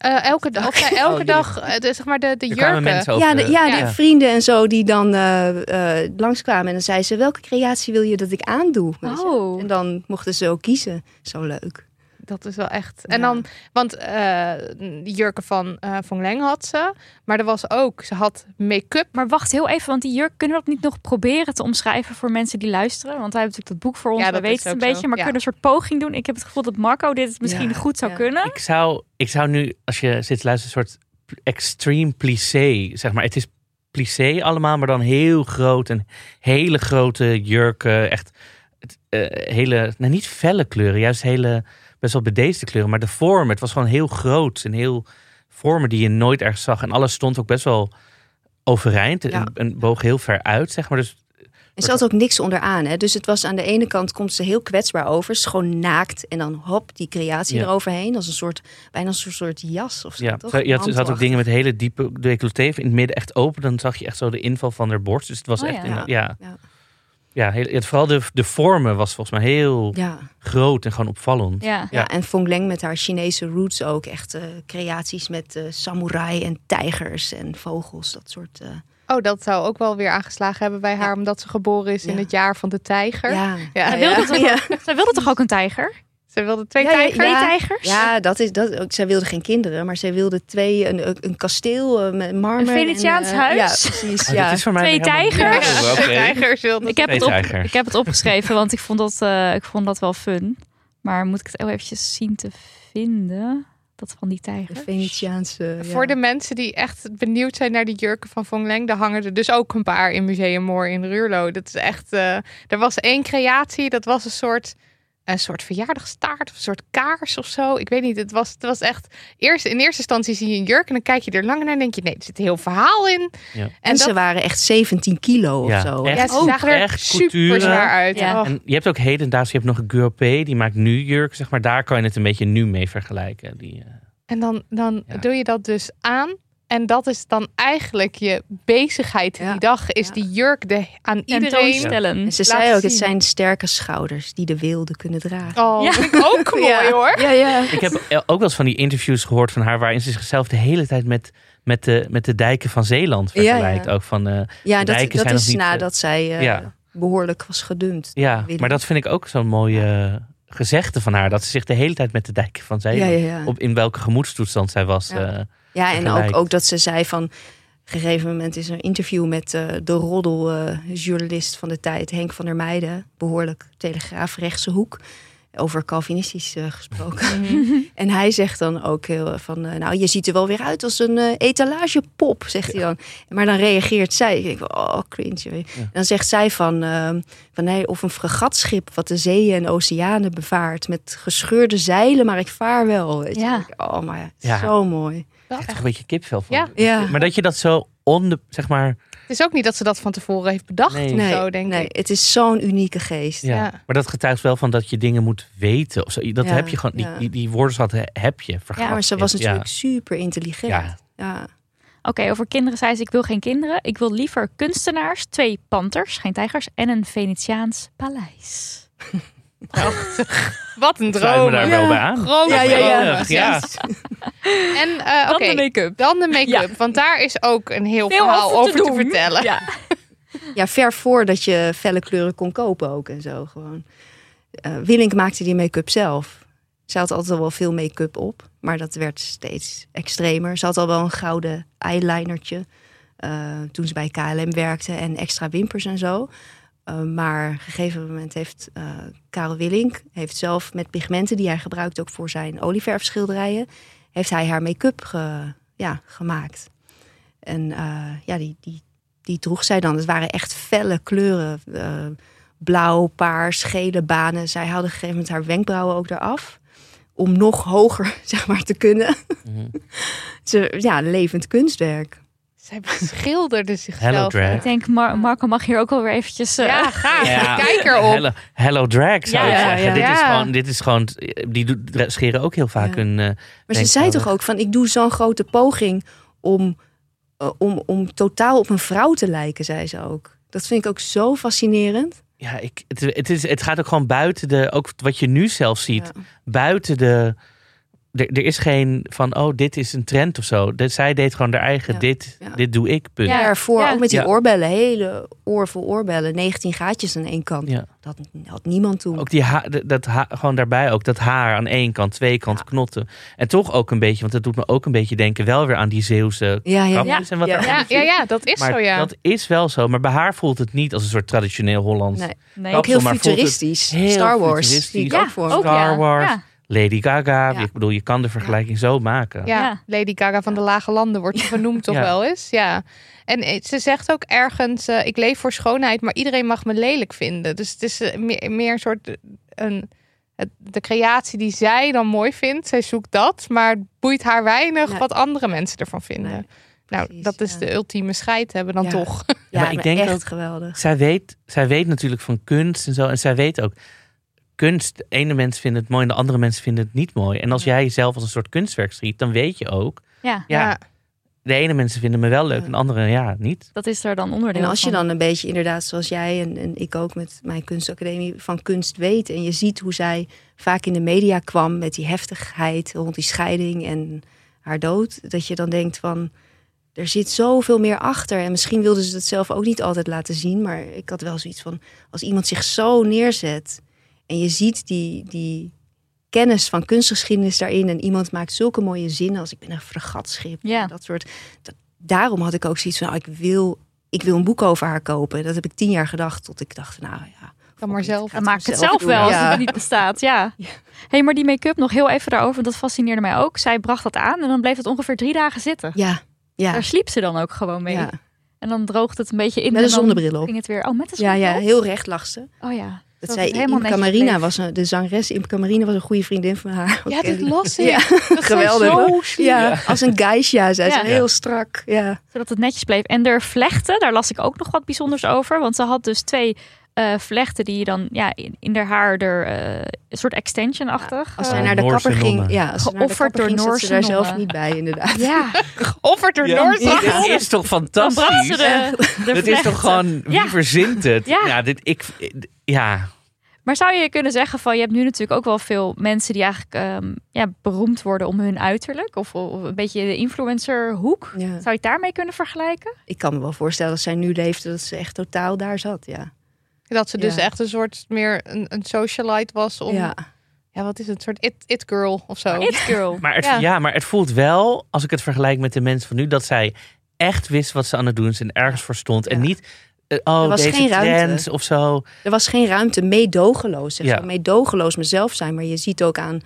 Eh, elke dag, of zij elke Oh, dag, eh, de, zeg maar de, de jurken. ja, de, ja, ja. de vrienden en zo die dan eh, eh, langskwamen. En dan zei ze, welke creatie wil je dat ik aandoe? Oh. En dan mochten ze ook kiezen. Zo leuk. Dat is wel echt. En Ja. dan, want eh die jurken van eh Van Leng had ze. Maar er was ook, ze had make-up. Maar wacht heel even, want die jurk kunnen we dat niet nog proberen te omschrijven voor mensen die luisteren? Want hij heeft natuurlijk dat boek voor ons, Ja, we weten het een zo. beetje, maar Ja. kunnen we een soort poging doen? Ik heb het gevoel dat Marco dit misschien Ja, goed zou ja. kunnen. Ik zou, ik zou nu, als je zit te luisteren, een soort extreme plissé, zeg maar. Het is plissé allemaal, maar dan heel groot en hele grote jurken. Echt het, eh, hele, nou niet felle kleuren, juist hele best wel bedeesde kleuren. Maar de vorm, het was gewoon heel groot en heel vormen die je nooit ergens zag. En alles stond ook best wel overeind Ja. en, en boog heel ver uit, zeg maar. Dus Er zat ook niks onderaan. Hè? Dus het was aan de ene kant komt ze heel kwetsbaar over. Ze is gewoon naakt. En dan hop, die creatie Ja. eroverheen. Als een soort, bijna een soort, jas of zo. ja, toch? ze, had, ze had ook dingen met hele diepe decolleté in het midden echt open. Dan zag je echt zo de inval van haar borst. Dus het was Oh, echt, ja. in- ja. Ja. Ja. Heel, het, vooral de, de vormen was volgens mij heel Ja. groot en gewoon opvallend. Ja. Ja, Ja. en Fong Leng met haar Chinese roots ook. Echt eh, creaties met eh, samurai en tijgers en vogels. Dat soort... eh, Oh, dat zou ook wel weer aangeslagen hebben bij haar, omdat ze geboren is in het jaar van de tijger. ja. Ja, Zij wilde, ja. toch, Ja. zij wilde toch ook een tijger? Ze wilde twee Ja, ja, tijgers. Twee ja. tijgers? Ja, dat is dat. ook. Zij wilde geen kinderen, maar zij wilde twee een, een kasteel eh, met marmer. Een Venetiaans en, eh, huis? Ja, precies. Oh, ja. dit is voor mij Twee tijgers? Ja, tijgers wilde Ik heb, Twee het op, tijgers. ik heb het opgeschreven, want ik vond, dat, eh, ik vond dat wel fun. Maar moet ik het heel eventjes zien te vinden? Dat van die De tijgers. Venetiaanse. ja. Voor de mensen die echt benieuwd zijn naar die jurken van Fong Leng, daar hangen er dus ook een paar in Museum Moor in Ruurlo. Dat is echt. eh, er was één creatie, dat was een soort. Een soort verjaardagstaart of een soort kaars of zo. Ik weet niet. Het was, het was echt. Eerst, in eerste instantie zie je een jurk en dan kijk je er langer naar en denk je: nee, er zit een heel verhaal in. Ja. En, En ze waren echt 17 kilo Ja, of zo. echt. Ja, ze Ook zagen er echt super couture. zwaar uit. Ja. En je hebt ook hedendaags, je hebt nog een Guropé, die maakt nu jurken, zeg maar. Daar kan je het een beetje nu mee vergelijken. Die, eh, En dan, dan Ja. doe je dat dus aan. En dat is dan eigenlijk je bezigheid Ja. die dag. Is Ja. die jurk de, aan iedereen. Tentoonstellen. En ze Laat zei ook, het zijn sterke schouders die de wilde kunnen dragen. Oh, Ja. vind ik ook mooi ja. hoor. Ja, ja. Ik heb ook wel eens van die interviews gehoord van haar, waarin ze zichzelf de hele tijd met, met, de, met de dijken van Zeeland Ja, ja. vergelijkt. Ook van, eh, Ja, De dat, dijken dat is niet, eh, nadat zij eh, ja. behoorlijk was gedumpt. ja, maar dat vind ik ook zo'n mooie gezegde van haar. Dat ze zich de hele tijd met de dijken van Zeeland, ja, ja. op in welke gemoedstoestand zij was. Ja. Ja en ook, ook dat ze zei van... Op een gegeven moment is er een interview met eh, de roddeljournalist van de tijd, Henk van der Meijden, behoorlijk telegraaf rechtse hoek, over Calvinistisch eh, gesproken. Mhm. en hij zegt dan ook heel van, eh, nou je ziet er wel weer uit als een etalagepop, zegt hij dan. Maar dan reageert zij, ik denk, oh cringe. je. En dan zegt zij van, eh, van nee, of een fregatschip wat de zeeën en oceanen bevaart met gescheurde zeilen, maar ik vaar wel. Weet je. Ja. Denk, Oh, maar Ja. zo mooi. Echt een beetje kipvel van. Ja. Ja. Maar dat je dat zo on the, zeg maar, Het is ook niet dat ze dat van tevoren heeft bedacht Nee. zo, denk nee, ik. het is zo'n unieke geest. ja. Ja. Maar dat getuigt wel van dat je dingen moet weten. Of zo. Dat Ja, heb je gewoon, die, ja. die, die woordenschat heb je. Ja, maar ze was Ja. natuurlijk super intelligent. Ja. Ja. Oké, over kinderen zei ze, ik wil geen kinderen. Ik wil liever kunstenaars, twee panters, geen tijgers, en een Venetiaans paleis. Wat een Sluit me droom. daar Ja. wel bij aan. Grote Ja, ja, ja. En eh, Dan oké, de make-up. dan de make-up. Want daar is ook een heel Veel verhaal over over te vertellen. Ja. ja, ver voordat je felle kleuren kon kopen ook en zo gewoon. Eh Willink maakte die make-up zelf. Ze had altijd al wel veel make-up op, maar dat werd steeds extremer. Ze had al wel een gouden eyelinertje eh, toen ze bij KLM werkte en extra wimpers en zo. Eh, maar op een gegeven moment heeft eh Karel Willink heeft zelf met pigmenten die hij gebruikt ook voor zijn olieverfschilderijen, heeft hij haar make-up ge- ja, gemaakt. En eh, ja, die, die, die droeg zij dan. Het waren echt felle kleuren. blauw, paars, gele banen. Zij haalde op een gegeven moment haar wenkbrauwen ook eraf. Om nog hoger, zeg maar, te kunnen. Ze, ja, levend kunstwerk. Zij beschilderde zichzelf. Hello drag. Ik denk, Mar Marco mag hier ook wel weer eventjes... eh, Ja. Ja. Kijk erop. Hello, hello drag zou Ja, ik ja, zeggen. ja. Dit, is gewoon, dit is gewoon, die doet- scheren ook heel vaak Ja. hun... eh, Maar ze zei toch ook van, ik doe zo'n grote poging om, eh, om, om totaal op een vrouw te lijken, zei ze ook. Dat vind ik ook zo fascinerend. ja, ik, het, het, is, het gaat ook gewoon buiten de... Ook wat je nu zelf ziet. Ja. Buiten de... Er, er is geen van, oh, dit is een trend of zo. De, zij deed gewoon haar eigen, Ja. dit, Ja. dit doe ik, punt. Ja, Ja. ervoor Ja. ook met die Ja. oorbellen, hele oor vol oorbellen, 19 gaatjes aan één kant. Dat had niemand toen. Ook die dat ha- gewoon daarbij ook dat haar aan één kant, twee kant Ja. knotten. En toch ook een beetje, want dat doet me ook een beetje denken, wel weer aan die Zeeuwse Ja, ja, kapjes en wat Ja. Ja, ja, ja, dat is Maar zo, ja. dat is wel zo. Maar bij haar voelt het niet als een soort traditioneel Hollands. Nee. Nee. Ook heel futuristisch. heel Star Wars. futuristisch. Ja, ook voor. Star ja. Wars. Lady Gaga. Ja. Ik bedoel, je kan de vergelijking zo maken. Ja, Ja. Lady Gaga van de Lage Landen wordt ze genoemd toch Ja. wel eens. Ja. En eh, ze zegt ook ergens, eh, ik leef voor schoonheid, maar iedereen mag me lelijk vinden. Dus het is eh, meer, meer een soort, een, het, de creatie die zij dan mooi vindt, zij zoekt dat, maar het boeit haar weinig Nee. wat andere mensen ervan vinden. Nee, nou, precies, dat is ja. de ultieme scheid hebben dan Ja. toch. Ja, maar ik maar denk echt ook- geweldig. Zij weet, zij weet natuurlijk van kunst en zo. En zij weet ook, kunst, de ene mens vindt het mooi en de andere mensen vinden het niet mooi. En als jij jezelf als een soort kunstwerk ziet, dan weet je ook, Ja, ja, de ene mensen vinden me wel leuk en de andere ja, niet. dat is er dan onderdeel En als je van. dan een beetje inderdaad zoals jij en, en ik ook met mijn kunstacademie van kunst weet. En je ziet hoe zij vaak in de media kwam met die heftigheid rond die scheiding en haar dood. Dat je dan denkt van, er zit zoveel meer achter. En misschien wilden ze het zelf ook niet altijd laten zien. Maar ik had wel zoiets van, als iemand zich zo neerzet. En je ziet die, die kennis van kunstgeschiedenis daarin. En iemand maakt zulke mooie zinnen als ik ben een fregatschip. Ja. en Dat soort. Dat, daarom had ik ook zoiets van, nou, ik wil ik wil een boek over haar kopen. Dat heb ik tien jaar gedacht tot ik dacht, nou ja. Kan maar zelf. Dan maak het zelf wel als Ja. het niet bestaat. Ja. hey, maar die make-up nog heel even daarover. Dat fascineerde mij ook. Zij bracht dat aan en dan bleef het ongeveer drie dagen zitten. Ja, ja. Daar sliep ze dan ook gewoon mee. ja. En dan droogt het een beetje in. Met en een zonnebril op. Ging het weer. Oh, met een Ja, zonnebril? ja, heel recht lag ze. Oh ja. Dat zei Imke Marina, was een, de zangeres Imke Marina was een goede vriendin van haar. Ja, dit Ken- las ik. Ja, Dat geweldig. Zo. Ja, als een geisha, zei ze. Ja. Heel strak. Ja. Zodat het netjes bleef. En de vlechten, daar las ik ook nog wat bijzonders over. Want ze had dus twee eh, vlechten die je dan ja, in, in haar haar er eh, een soort extension-achtig. Als eh, zij naar de Noorse kapper ging, ja, als ze naar de Geofferd kapper ging, door zat ze daar Noorse zelf niet bij, inderdaad. Ja, Offert door Ja. Dit is toch fantastisch? de, de Het is toch gewoon, wie Ja. verzint het? Ja. Ja, dit, ik, ja. Maar zou je kunnen zeggen van je hebt nu natuurlijk ook wel veel mensen die eigenlijk ehm, ja, beroemd worden om hun uiterlijk of, of een beetje de influencerhoek. Ja. Zou je het daarmee kunnen vergelijken? Ik kan me wel voorstellen als zij nu leefde, dat ze echt totaal daar zat. Ja. Dat ze dus Ja. echt een soort meer een, een socialite was om. Ja. Ja. wat is het? Een soort it, it girl of zo. It girl. Maar, het, Ja. ja. maar het voelt wel, als ik het vergelijk met de mensen van nu, dat zij echt wist wat ze aan het doen is en ergens voor stond. En niet, eh, oh, Er was deze geen ruimte. trends of zo. Er was geen ruimte, meedogenloos. Zeg Ja. meedogenloos mezelf zijn. Maar je ziet ook aan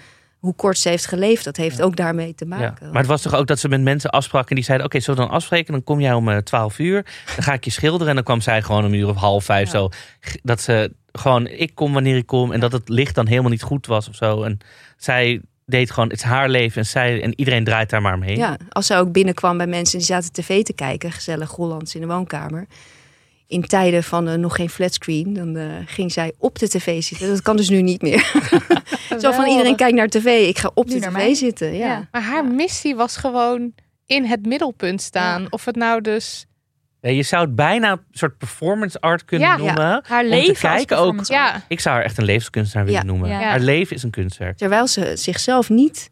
hoe kort ze heeft geleefd. Dat heeft ook daarmee te Ja. maken. Maar het was toch ook dat ze met mensen afsprak en die zeiden: Oké, zullen we dan afspreken? Dan kom jij om eh, 12 uur. Dan ga ik je schilderen. En dan kwam zij gewoon om een uur of half vijf zo. Dat ze gewoon, ik kom wanneer ik kom. En dat het licht dan helemaal niet goed was of zo. En zij deed gewoon, het is haar leven. En, zij, en iedereen draait daar maar omheen. Ja, als zij ook binnenkwam bij mensen die zaten tv te kijken, gezellig Hollands in de woonkamer. In tijden van eh, nog geen flatscreen, dan eh, ging zij op de tv zitten. Dat kan dus nu niet meer. Zo van iedereen kijkt naar tv, ik ga op Nu de tv mij. zitten. Ja. Ja. Maar haar missie was gewoon in het middelpunt staan. Ja. Of het nou dus. Ja, je zou het bijna een soort performance art kunnen Ja. noemen. Haar Om leven te kijken ook. Ik zou haar echt een levenskunstenaar willen Ja. noemen. Ja. Haar leven is een kunstwerk. Terwijl ze zichzelf niet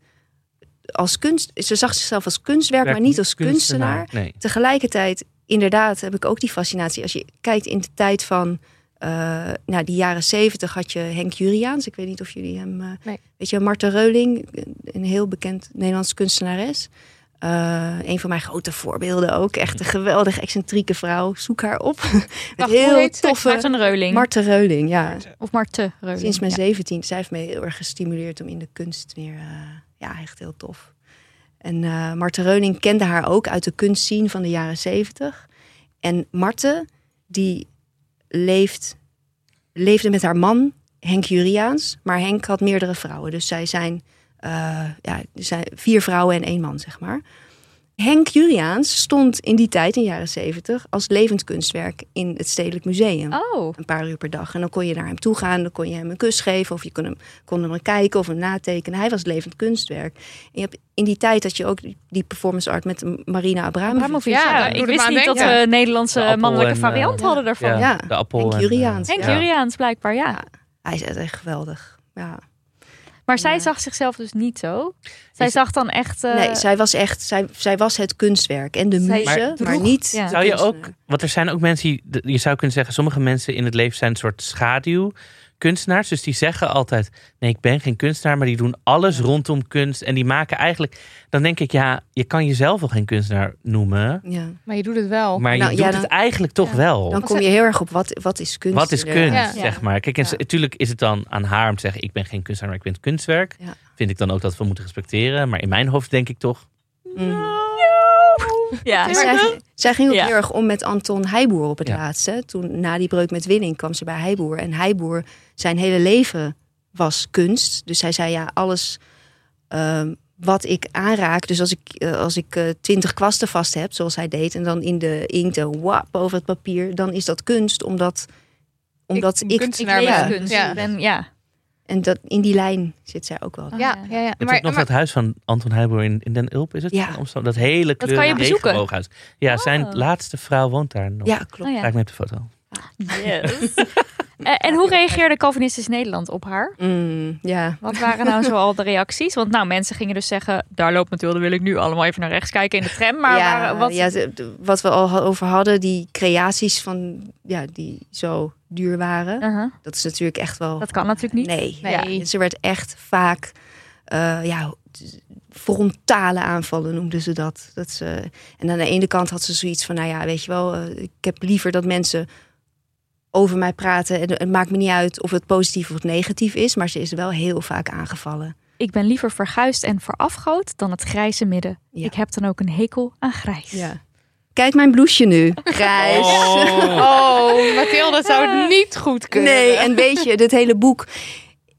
als kunst, ze zag zichzelf als kunstwerk, maar niet als kunstenaar. Nee. Tegelijkertijd, inderdaad, heb ik ook die fascinatie. Als je kijkt in de tijd van eh nou, die jaren zeventig had je Henk Juriaans. Ik weet niet of jullie hem... eh, Nee. Weet je, Marta Reuling, een heel bekend Nederlands kunstenares. Eh, een van mijn grote voorbeelden ook. Echt een geweldige, excentrieke vrouw. Zoek haar op. Wacht, hoe heel heet toffe... Reuling. Marta Reuling, ja. of Marte Reuling. Sinds mijn Ja. 17. Zij heeft me heel erg gestimuleerd om in de kunst weer... eh, ja, echt heel tof. En Marta Reuling kende haar ook uit de kunstscene van de jaren 70. En Marte, die leeft, leefde met haar man, Henk Juriaans. Maar Henk had meerdere vrouwen. Dus zij zijn, eh, ja, er vier vrouwen en één man, zeg maar. Henk Juriaans stond in die tijd, in de jaren 70, als levend kunstwerk in het Stedelijk Museum Oh, een paar uur per dag. En dan kon je naar hem toe gaan, dan kon je hem een kus geven... of je kon hem, kon hem kijken of hem natekenen. Hij was levend kunstwerk. En je hebt, in die tijd had je ook die- performance art met Marina Abramovic. Abramovic. Ja, ik wist niet dat we Nederlandse mannelijke en, variant eh, hadden daarvan. Ja, Ja. de appel. Henk en, Juriaans. eh, Henk ja. Juriaans blijkbaar, ja. Ja. Hij is echt geweldig. Ja. Maar zij zag zichzelf dus niet zo. Zij zag dan echt... eh, nee, zij was echt, zij, zij was het kunstwerk en de muze, maar, droeg- niet. ja. Zou je ook, want er zijn ook mensen die, je zou kunnen zeggen, sommige mensen in het leven zijn een soort schaduwkunstenaars. Dus die zeggen altijd, nee, ik ben geen kunstenaar, maar die doen alles rondom kunst. En die maken eigenlijk, dan denk ik, ja, je kan jezelf wel geen kunstenaar noemen. Ja. maar je doet het wel. Maar je Nou, doet ja, dan- het eigenlijk toch Ja. wel. Dan kom je heel erg op wat, wat is kunst. Wat is kunst, Ja. zeg maar. Kijk, en Ja. natuurlijk is het dan aan haar om te zeggen, ik ben geen kunstenaar, maar ik ben het kunstwerk. Ja. Vind ik dan ook dat we moeten respecteren. Maar in mijn hoofd denk ik toch, Mm. Ja, zij, zij ging ook Ja. heel erg om met Anton Heijboer op het Ja. laatste. Toen na die breuk met Winning kwam ze bij Heijboer. En Heijboer, zijn hele leven was kunst. Dus hij zei ja, alles ehm, wat ik aanraak. Dus als ik, eh, als ik eh, twintig kwasten vast heb, zoals hij deed, en dan in de inkt en wap over het papier, dan is dat kunst, omdat, omdat ik, kunstenaar ik ja, ben. kunst. Ben, ja. En dat in die lijn zit zij ook wel. Oh, Ja, ja, ja. Je hebt Maar, nog maar- het huis van Anton Heijboer in, in Den Ulp, is het? Ja. Dat hele kan kleur je bezoeken? regenbooghuis. Ja, zijn Oh. laatste vrouw woont daar nog. Ja, klopt. Oh, ja. Kijk op de foto. Yes. Eh, en hoe reageerde Calvinistisch Nederland op haar? Mm, ja. Wat waren nou zoal de reacties? Want nou, mensen gingen dus zeggen, daar loopt Mathilde, wil ik nu allemaal even naar rechts kijken in de tram. Maar ja, wat... ja, wat we al over hadden, die creaties van ja, die zo duur waren, Uh-huh. dat is natuurlijk echt wel. Dat kan natuurlijk niet. Nee, Nee. Ja, ze werd echt vaak eh, ja, frontale aanvallen noemden ze dat. dat ze, en aan de ene kant had ze zoiets van, nou ja, weet je wel, eh, ik heb liever dat mensen over mij praten. En het maakt me niet uit of het positief of negatief is, maar ze is wel heel vaak aangevallen. Ik ben liever verguisd en verafgoot dan het grijze midden. Ja. Ik heb dan ook een hekel aan grijs. Ja. Kijk mijn blouseje nu, grijs. Oh, Mathilde zou het niet goed kunnen. Nee, en weet je, dit hele boek.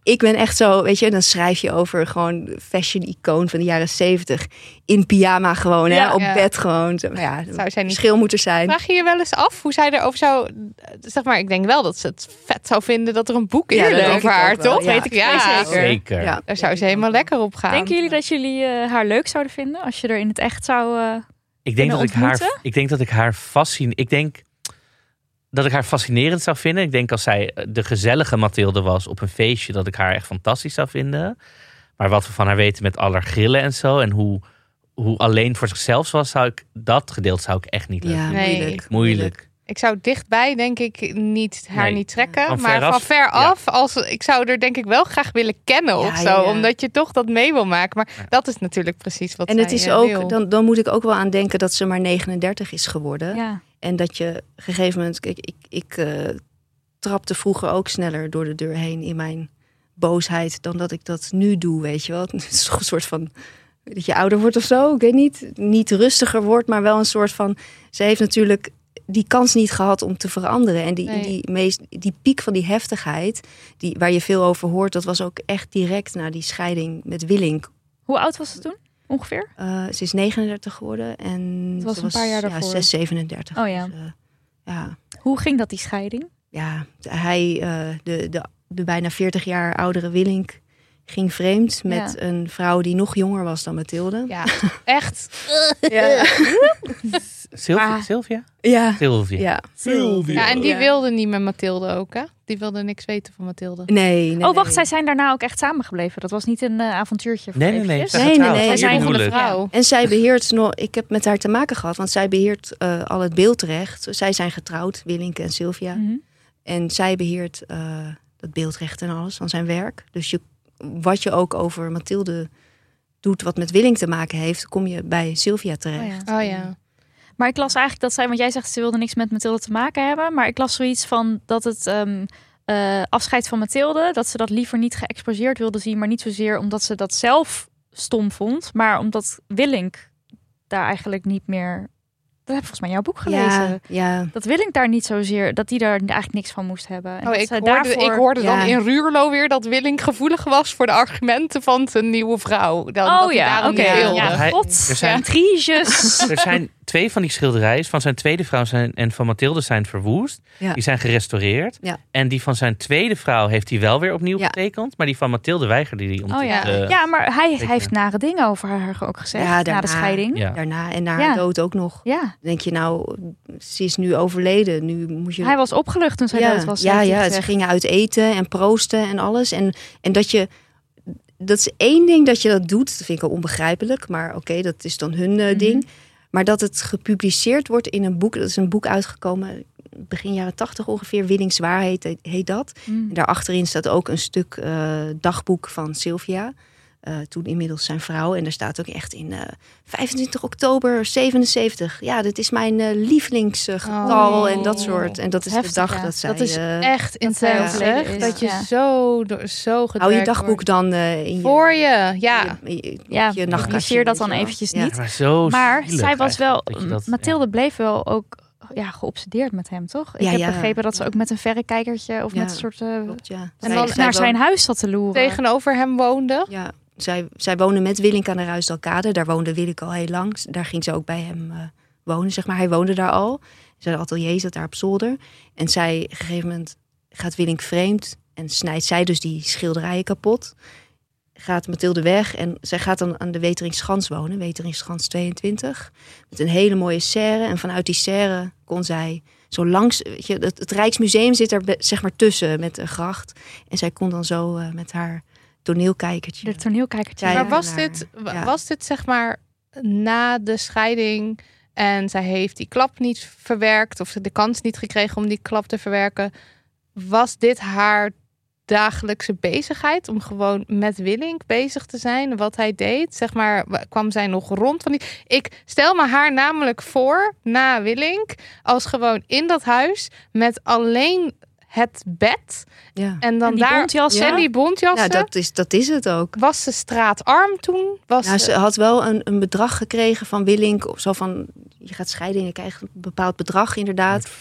Ik ben echt zo, weet je, dan schrijf je over gewoon fashion-icoon van de jaren zeventig. In pyjama gewoon, hè, op Ja. bed gewoon. Zo, Ja, Zou zij niet verschil moet er zijn. Vraag je je wel eens af hoe zij erover zou... Zeg maar, ik denk wel dat ze het vet zou vinden dat er een boek Ja, denk over haar, toch? ja. Weet ik Ja, zeker. Zeker. Ja. Daar zou ze helemaal lekker op gaan. Denken jullie dat jullie eh, haar leuk zouden vinden als je er in het echt zou... eh, Ik denk, dat ik, haar, ik denk dat ik haar fascine. Ik denk dat ik haar fascinerend zou vinden. Ik denk als zij eh, de gezellige Mathilde was op een feestje, dat ik haar echt fantastisch zou vinden. Maar wat we van haar weten met alle grillen en zo. En hoe, hoe alleen voor zichzelf was, zou ik dat gedeelte zou ik echt niet leuk Ja, vinden. Nee. moeilijk. Moeilijk. Ik zou dichtbij denk ik niet haar Nee. niet trekken. Van maar van ver af, als, ik zou er denk ik wel graag willen kennen Ja, of zo. ja, ja. Omdat je toch dat mee wil maken. Maar Ja. dat is natuurlijk precies wat En het is eh, ook, wil. dan, dan moet ik ook wel aan denken dat ze maar 39 is geworden. ja. En dat je op een gegeven moment, kijk, ik, ik eh, trapte vroeger ook sneller door de deur heen in mijn boosheid dan dat ik dat nu doe, weet je wel. Het is toch een soort van dat je ouder wordt of zo, ik weet niet. Niet rustiger wordt, maar wel een soort van. Ze heeft natuurlijk die kans niet gehad om te veranderen. En die, Nee. die, meest, die piek van die heftigheid, die, waar je veel over hoort, dat was ook echt direct na die scheiding met Willink. Hoe oud was ze toen? Ongeveer? Uh, ze is 39 geworden en Het was ze een paar jaar ja, daarvoor. 6, 37. Oh ja. Dus, uh, ja, Hoe ging dat, die scheiding? ja, hij, uh, de, de, de bijna 40 jaar oudere Willink, ging vreemd met Ja. een vrouw die nog jonger was dan Mathilde. Ja, echt. Ja. Sylvia? Ah. Sylvia? Ja. Sylvia. Ja. Ja, en die Ja. wilde niet met Mathilde ook, hè? Die wilde niks weten van Mathilde. Nee, nee. oh, wacht, nee. zij zijn daarna ook echt samengebleven. Dat was niet een eh, avontuurtje voor Nee, nee, nee. Nee, nee, Zij zijn van de. Vrouw. En zij beheert nog, ik heb met haar te maken gehad, want zij beheert eh, al het beeldrecht. Zij zijn getrouwd, Willink en Sylvia. Mhm. En zij beheert eh het beeldrecht en alles van zijn werk. Dus je, wat je ook over Mathilde doet, wat met Willink te maken heeft, kom je bij Sylvia terecht. Oh ja. Oh ja. Maar ik las eigenlijk dat zij, want jij zegt ze wilde niks met Mathilde te maken hebben. Maar ik las zoiets van dat het ehm, eh, afscheid van Mathilde, dat ze dat liever niet geëxposeerd wilde zien. Maar niet zozeer omdat ze dat zelf stom vond, maar omdat Willink daar eigenlijk niet meer. Dat heb ik volgens mij jouw boek gelezen. Ja, ja. Dat Willink daar niet zozeer, dat die daar eigenlijk niks van moest hebben. En Oh, dat ik, hoorde, daarvoor- ik hoorde Ja. dan in Ruurlo weer dat Willink gevoelig was voor de argumenten van zijn nieuwe vrouw. Dan, dat Oh hij ja, oké. wilde. Ja, god. er zijn-. Er zijn twee van die schilderijen van zijn tweede vrouw zijn, en van Mathilde zijn verwoest. Ja. Die zijn gerestaureerd. Ja. En die van zijn tweede vrouw heeft hij wel weer opnieuw Ja. getekend. Maar die van Mathilde weigerde hij om Oh te ja. ja, maar hij, hij heeft nare dingen over haar ook gezegd. Ja, na daarna. de scheiding. Ja. Daarna en na Ja. haar dood ook nog. Ja, denk je nou, ze is nu overleden. Nu moet je. hij was opgelucht toen zij ja, dood was. ja, ja, ze gingen uit eten en proosten en alles. En, en dat je. Dat is één ding dat je dat doet. Dat vind ik al onbegrijpelijk. Maar oké, dat is dan hun eh, Mhm. ding. Maar dat het gepubliceerd wordt in een boek. Dat is een boek uitgekomen begin jaren tachtig ongeveer. Willings Waarheid heet, heet dat. Mm. En daarachterin staat ook een stuk eh, dagboek van Sylvia. Eh, toen inmiddels zijn vrouw. En daar staat ook echt in eh, 25 oktober 77. Ja, dit is mijn eh, lievelingsgetal Oh. en dat soort. En dat is Heftig, de dag ja. dat zij... Dat is echt dat intens. Dat je Ja. zo, door- zo hou je dagboek wordt. dan eh, in je, Voor je, ja. je, Ja, je nachtkastje. publiceer dat dan je eventjes Ja. niet. Maar zo Maar zielig zij was wel, dat je dat- Mathilde bleef wel ook ja, geobsedeerd met hem, toch? Ik Ja, heb ja. begrepen dat ze ook met een verrekijkertje of Ja, met een soort... eh, Klopt, ja. en dan naar zijn huis zat te loeren. Tegenover hem woonde. Ja, zij, zij woonde met Willink aan de Ruisdalkade. Daar woonde Willink al heel lang. Daar ging ze ook bij hem eh, wonen, zeg maar. Hij woonde daar al. Zijn atelier zat daar op zolder. En zij, op een gegeven moment, gaat Willink vreemd. En snijdt zij dus die schilderijen kapot. Gaat Mathilde weg en zij gaat dan aan de Weteringschans wonen. Weteringschans 22. Met een hele mooie serre. En vanuit die serre kon zij zo langs... Weet je, het, het Rijksmuseum zit er zeg maar tussen met een gracht. En zij kon dan zo eh, met haar toneelkijkertje... De toneelkijkertje. Ja, maar was dit, ja. was dit zeg maar na de scheiding en zij heeft die klap niet verwerkt of de kans niet gekregen om die klap te verwerken? Was dit haar dagelijkse bezigheid om gewoon met Willink bezig te zijn, wat hij deed? Zeg maar, wa- kwam zij nog rond van die... Ik stel me haar namelijk voor, na Willink, als gewoon in dat huis met alleen het bed Ja. en dan En die daar... bontjassen? En die bontjassen. Ja, dat is, dat is het ook. Was ze straatarm toen? Was Nou, ze... ze had wel een, een bedrag gekregen van Willink. Of zo van, je gaat scheiden en je krijgt een bepaald bedrag inderdaad. 75.000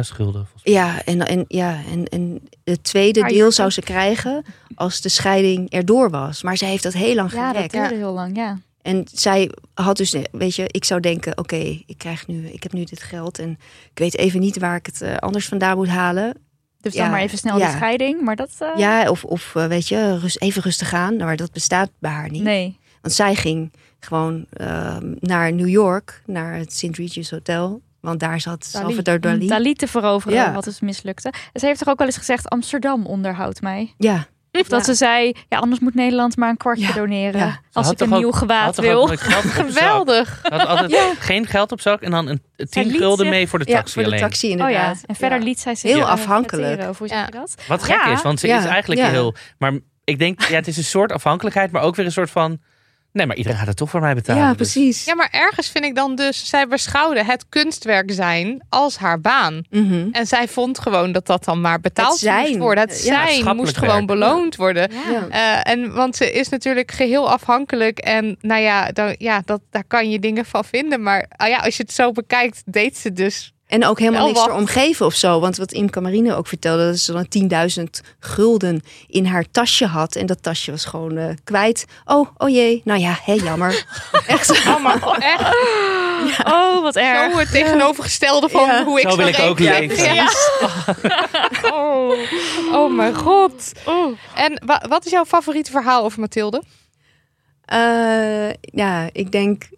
schulden. volgens mij. Ja, en, en, ja, en, en het tweede deel zou ze krijgen als de scheiding erdoor was. Maar zij heeft dat heel lang Ja, dat gerekt. duurde heel lang, ja. En zij had dus, weet je, ik zou denken, oké, ik krijg nu, ik heb nu dit geld en ik weet even niet waar ik het eh, anders vandaan moet halen. Dus Ja, dan maar even snel ja. de scheiding. Maar dat... eh, Ja, of, of eh, weet je, rust, even rustig aan. Maar dat bestaat bij haar niet. Nee. Want zij ging gewoon ehm, naar New York, naar het St. Regis Hotel. Want daar zat Dali. Salvador Dali. Om Dali te veroveren, Ja. wat dus mislukte. En ze heeft toch ook wel eens gezegd, Amsterdam onderhoudt mij. Ja, dat Ja. ze zei, ja, anders moet Nederland maar een kwartje Ja. doneren. Als ik een nieuw gewaad wil. Geweldig. Had altijd geen geld op zak en dan een Zij 10 liet gulden zich- mee voor de ja taxi voor de alleen. taxi Oh inderdaad. ja, en verder Ja. liet zij zich Heel afhankelijk. hoe zeg je dat? Wat gek Ja. is, want ze Ja, is eigenlijk ja. heel... Maar ik denk, ja, het is een soort afhankelijkheid, maar ook weer een soort van... Nee, maar iedereen gaat het toch voor mij betalen. Ja, dus- precies. Ja, maar ergens vind ik dan dus, zij beschouwde het kunstwerk zijn als haar baan. Mhm. En zij vond gewoon dat dat dan maar betaald moest worden. Het Ja, zijn moest gewoon beloond worden. Ja. Eh, en want ze is natuurlijk geheel afhankelijk. En nou ja, dan, ja dat, daar kan je dingen van vinden. Maar ah ja, als je het zo bekijkt, deed ze dus. En ook helemaal Wel niks wat. erom geven of zo. Want wat Imke Marine ook vertelde, dat ze dan 10.000 gulden in haar tasje had. En dat tasje was gewoon eh, kwijt. Oh, oh jee. Nou ja, hé, jammer. Echt zo. Oh, echt Oh, wat erg. zo het tegenovergestelde van Ja. hoe ik Zo wil ik ook leven. Ja. Oh. oh mijn god. En wa- wat is jouw favoriete verhaal over Mathilde? Eh, ja, ik denk.